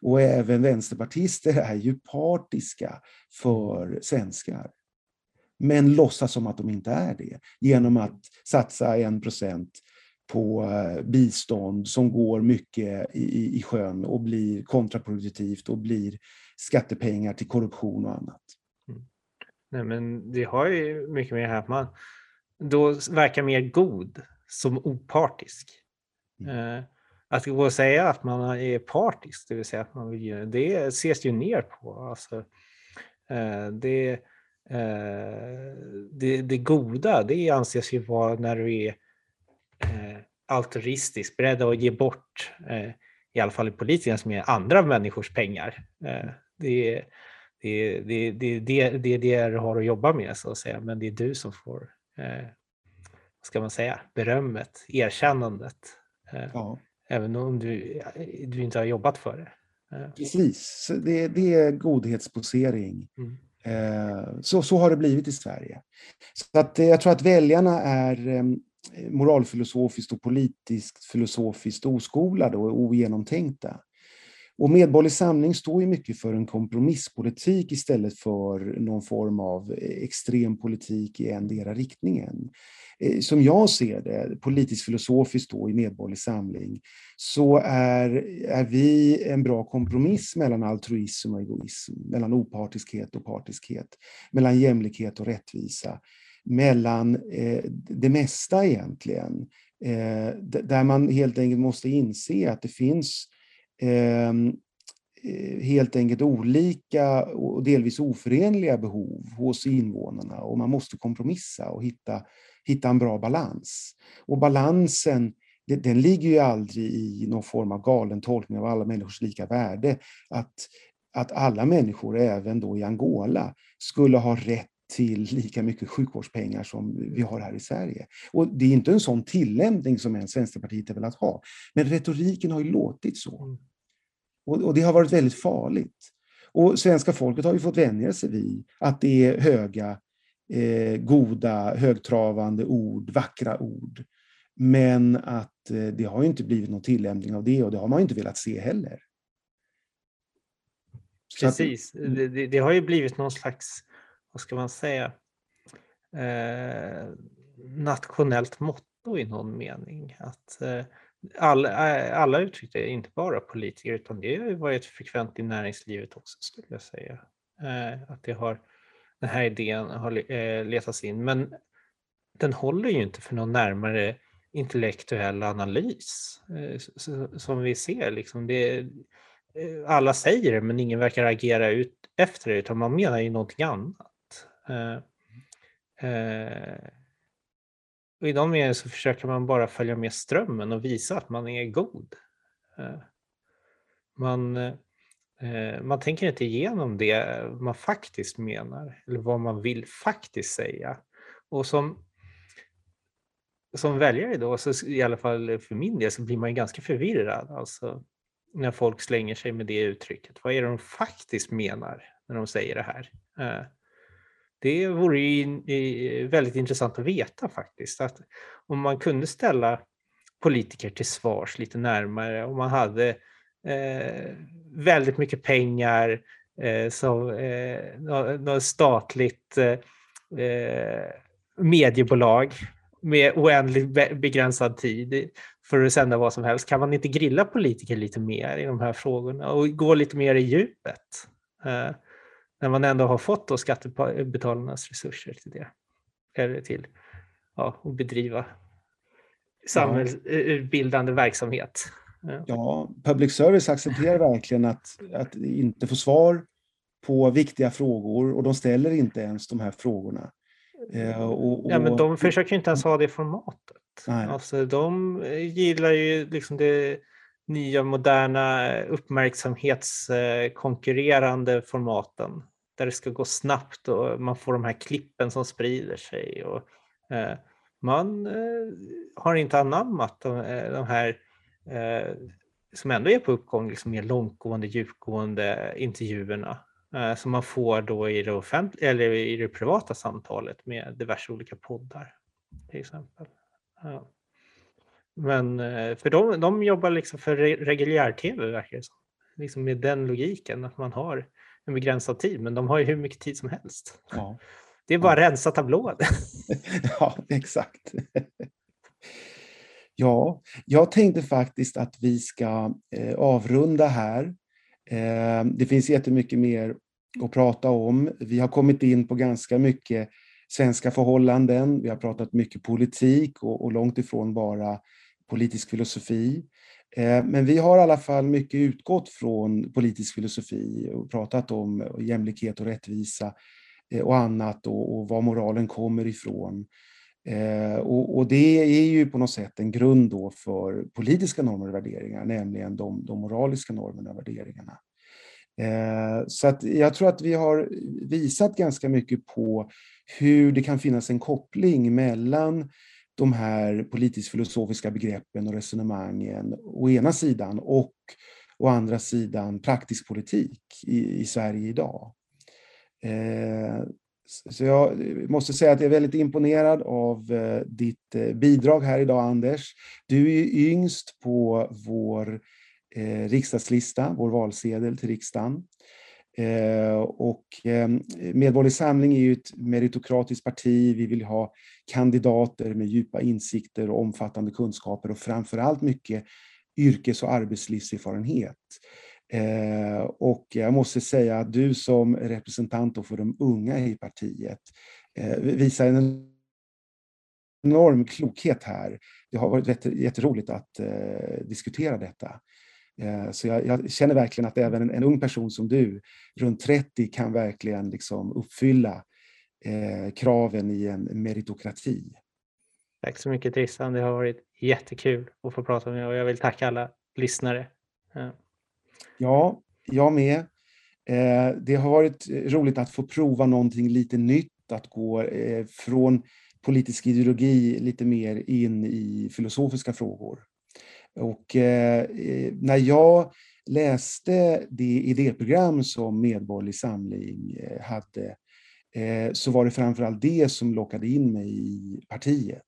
Och även vänsterpartister är ju partiska för svenskar. Men låtsas som att de inte är det genom att satsa en procent på eh, bistånd som går mycket i, i sjön och blir kontraproduktivt och blir skattepengar till korruption och annat. Mm. Nej, men det har ju mycket med det här att man då verkar mer god som opartisk. Mm. Eh, att gå och säga att man är partisk, det vill säga att man vill det ses ju ner på. Alltså, eh, det, eh, det, det goda, det anses ju vara när du är altruistisk, beredd att ge bort, i alla fall i politiken, som är andra människors pengar. Det är det, det, det, det, det, det du har att jobba med, så att säga, men det är du som får vad ska man säga, berömmet, erkännandet. Eh, ja. Även om du, du inte har jobbat för det. Eh. Precis, det, det är godhetsposering. Mm. Eh, så, så har det blivit i Sverige. Så att jag tror att väljarna är moralfilosofiskt och politiskt filosofiskt oskolade och ogenomtänkta. Och Medborgerlig Samling står ju mycket för en kompromisspolitik istället för någon form av eh, extrem politik i endera riktningen. Eh, som jag ser det, politiskt filosofiskt då i Medborgerlig Samling, så är, är vi en bra kompromiss mellan altruism och egoism, mellan opartiskhet och partiskhet, mellan jämlikhet och rättvisa, mellan eh, det mesta egentligen, eh, där man helt enkelt måste inse att det finns Ehm, eh, helt enkelt olika och delvis oförenliga behov hos invånarna och man måste kompromissa och hitta hitta en bra balans. Och balansen, den ligger ju aldrig i någon form av galen tolkning av alla människors lika värde. Att, att alla människor, även då i Angola, skulle ha rätt till lika mycket sjukvårdspengar som vi har här i Sverige. Och det är inte en sån tillämpning som ens Vänsterpartiet har velat ha. Men retoriken har ju låtit så. Mm. Och, och det har varit väldigt farligt. Och svenska folket har ju fått vänja sig vid att det är höga eh, goda, högtravande ord, vackra ord. Men att eh, det har inte blivit någon tillämpning av det och det har man inte velat se heller. Precis, att, det, det, har ju blivit någon slags, vad ska man säga, eh, nationellt motto i någon mening. Att eh, alla, eh, alla uttryckte, inte bara politiker, utan det har varit frekvent i näringslivet också skulle jag säga. Eh, att det har den här idén har eh, letats in. Men den håller ju inte för någon närmare intellektuell analys eh, som vi ser. Liksom det, alla säger det men ingen verkar agera ut efter det utan man menar ju någonting annat. Och I de meningen så försöker man bara följa med strömmen och visa att man är god. Eh, man, eh, man tänker inte igenom det man faktiskt menar eller vad man vill faktiskt säga. Och som som väljare då, så i alla fall för min del, så blir man ju ganska förvirrad. Alltså, när folk slänger sig med det uttrycket. Vad är det de faktiskt menar när de säger det här? Eh, det vore ju väldigt intressant att veta faktiskt. Att om man kunde ställa politiker till svars lite närmare, om man hade eh, väldigt mycket pengar, eh, som eh, något statligt eh, eh, mediebolag med oändligt begränsad tid för att sända vad som helst. Kan man inte grilla politiker lite mer i de här frågorna och gå lite mer i djupet? Eh, Eh, när man ändå har fått då skattebetalarnas resurser till det. Eller till ja, att bedriva samhällsbildande verksamhet. Ja, public service accepterar verkligen att, att inte få svar på viktiga frågor och de ställer inte ens de här frågorna. Eh, och, och, ja, men de försöker inte ens ha det formatet. Nej. Alltså, de gillar ju liksom det nya moderna uppmärksamhetskonkurrerande formaten där det ska gå snabbt och man får de här klippen som sprider sig. Och, eh, man eh, har inte anammat de, eh, de här eh, som ändå är på uppgång, liksom mer långtgående, djupgående intervjuerna Eh, som man får då i det, offentliga, eller i det privata samtalet med diverse olika poddar till exempel. Ja. Men eh, för de, de jobbar liksom för reguljär-tv verkar det som. Liksom med den logiken att man har en begränsad tid, men de har ju hur mycket tid som helst. Ja. Det är bara ja. rensa tablån. ja, exakt. ja, jag tänkte faktiskt att vi ska eh, avrunda här Eh, det finns jättemycket mer att prata om. Vi har kommit in på ganska mycket svenska förhållanden. Vi har pratat mycket politik och, och långt ifrån bara politisk filosofi. Eh, men vi har i alla fall mycket utgått från politisk filosofi och pratat om eh, jämlikhet och rättvisa eh, och annat och, var moralen kommer ifrån. Och, det är ju på något sätt en grund då för politiska normer och värderingar, nämligen de, de moraliska normerna och värderingarna. Så att jag tror att vi har visat ganska mycket på hur det kan finnas en koppling mellan de här politisk-filosofiska begreppen och resonemangen å ena sidan och å andra sidan praktisk politik i, i Sverige idag. Eh, så jag måste säga att jag är väldigt imponerad av eh, ditt eh, bidrag här idag, Anders. Du är yngst på vår eh, riksdagslista, vår valsedel till riksdagen. Eh, och ehm, Medborgerlig Samling är ju ett meritokratiskt parti. Vi vill ha kandidater med djupa insikter och omfattande kunskaper och framför allt mycket yrkes och arbetslivserfarenhet. Eh, och jag måste säga att du som representant för de unga i partiet eh, visar en enorm klokhet här. Det har varit jätteroligt att diskutera detta. Eh, så jag, jag, känner verkligen att även en, en, ung person som du, runt 30, kan verkligen liksom uppfylla eh, kraven i en meritokrati. Tack så mycket Tristan, det har varit jättekul att få prata med och jag vill tacka alla lyssnare. Ja, ja jag med. Eh, det har varit roligt att få prova någonting lite nytt, att gå eh, från politisk ideologi lite mer in i filosofiska frågor. Och eh, när jag läste det idéprogram som Medborgerlig Samling eh, hade eh, så var det framförallt det som lockade in mig i partiet.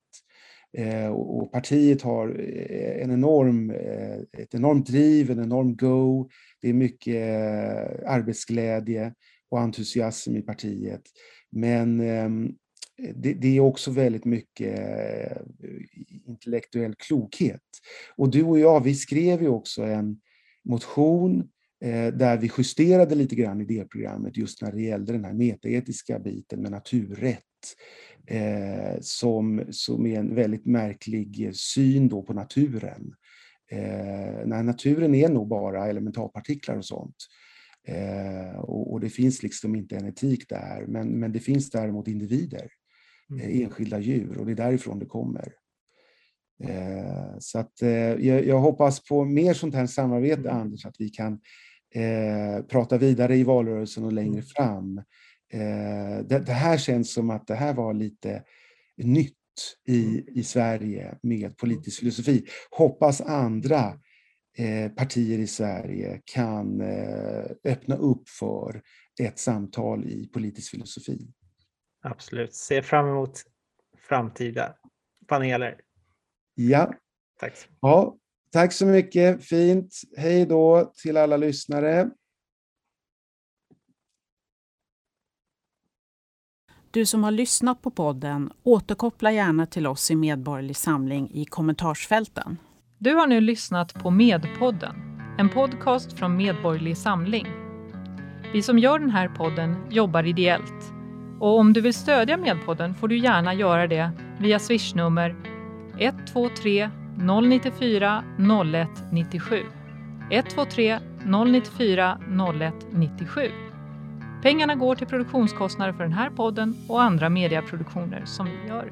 Eh, och partiet har eh, en enorm, eh, ett enormt driv, en enorm go. Det är mycket arbetsglädje och entusiasm i partiet. Men ehm, det, det, är också väldigt mycket eh, intellektuell klokhet. Och du och jag, vi skrev ju också en motion eh, där vi justerade lite grann i delprogrammet just när det gällde den här metaetiska biten med naturrätt. eh, som, som är en väldigt märklig syn då på naturen. Eh, när naturen är nog bara elementarpartiklar och sånt. Eh, och, och, det finns liksom inte en etik där, men, men det finns däremot individer, mm. eh, enskilda djur, och det är därifrån det kommer. Eh, så att, eh, jag, jag, hoppas på mer sånt här samarbete, mm. Anders, att vi kan eh, prata vidare i valrörelsen och längre mm. fram. Det, det, här känns som att det här var lite nytt i, i Sverige med politisk filosofi. Hoppas andra partier i Sverige kan öppna upp för ett samtal i politisk filosofi. Absolut. Se fram emot framtida paneler. Ja. Tack. Ja, tack så mycket. Fint. Hej då till alla lyssnare. Du som har lyssnat på podden, återkoppla gärna till oss i Medborgerlig Samling i kommentarsfälten. Du har nu lyssnat på Medpodden, en podcast från Medborgerlig Samling. Vi som gör den här podden jobbar ideellt. Och om du vill stödja Medpodden får du gärna göra det via swishnummer 123 094 0197. 123 094 0197. Pengarna går till produktionskostnader för den här podden och andra mediaproduktioner som vi gör.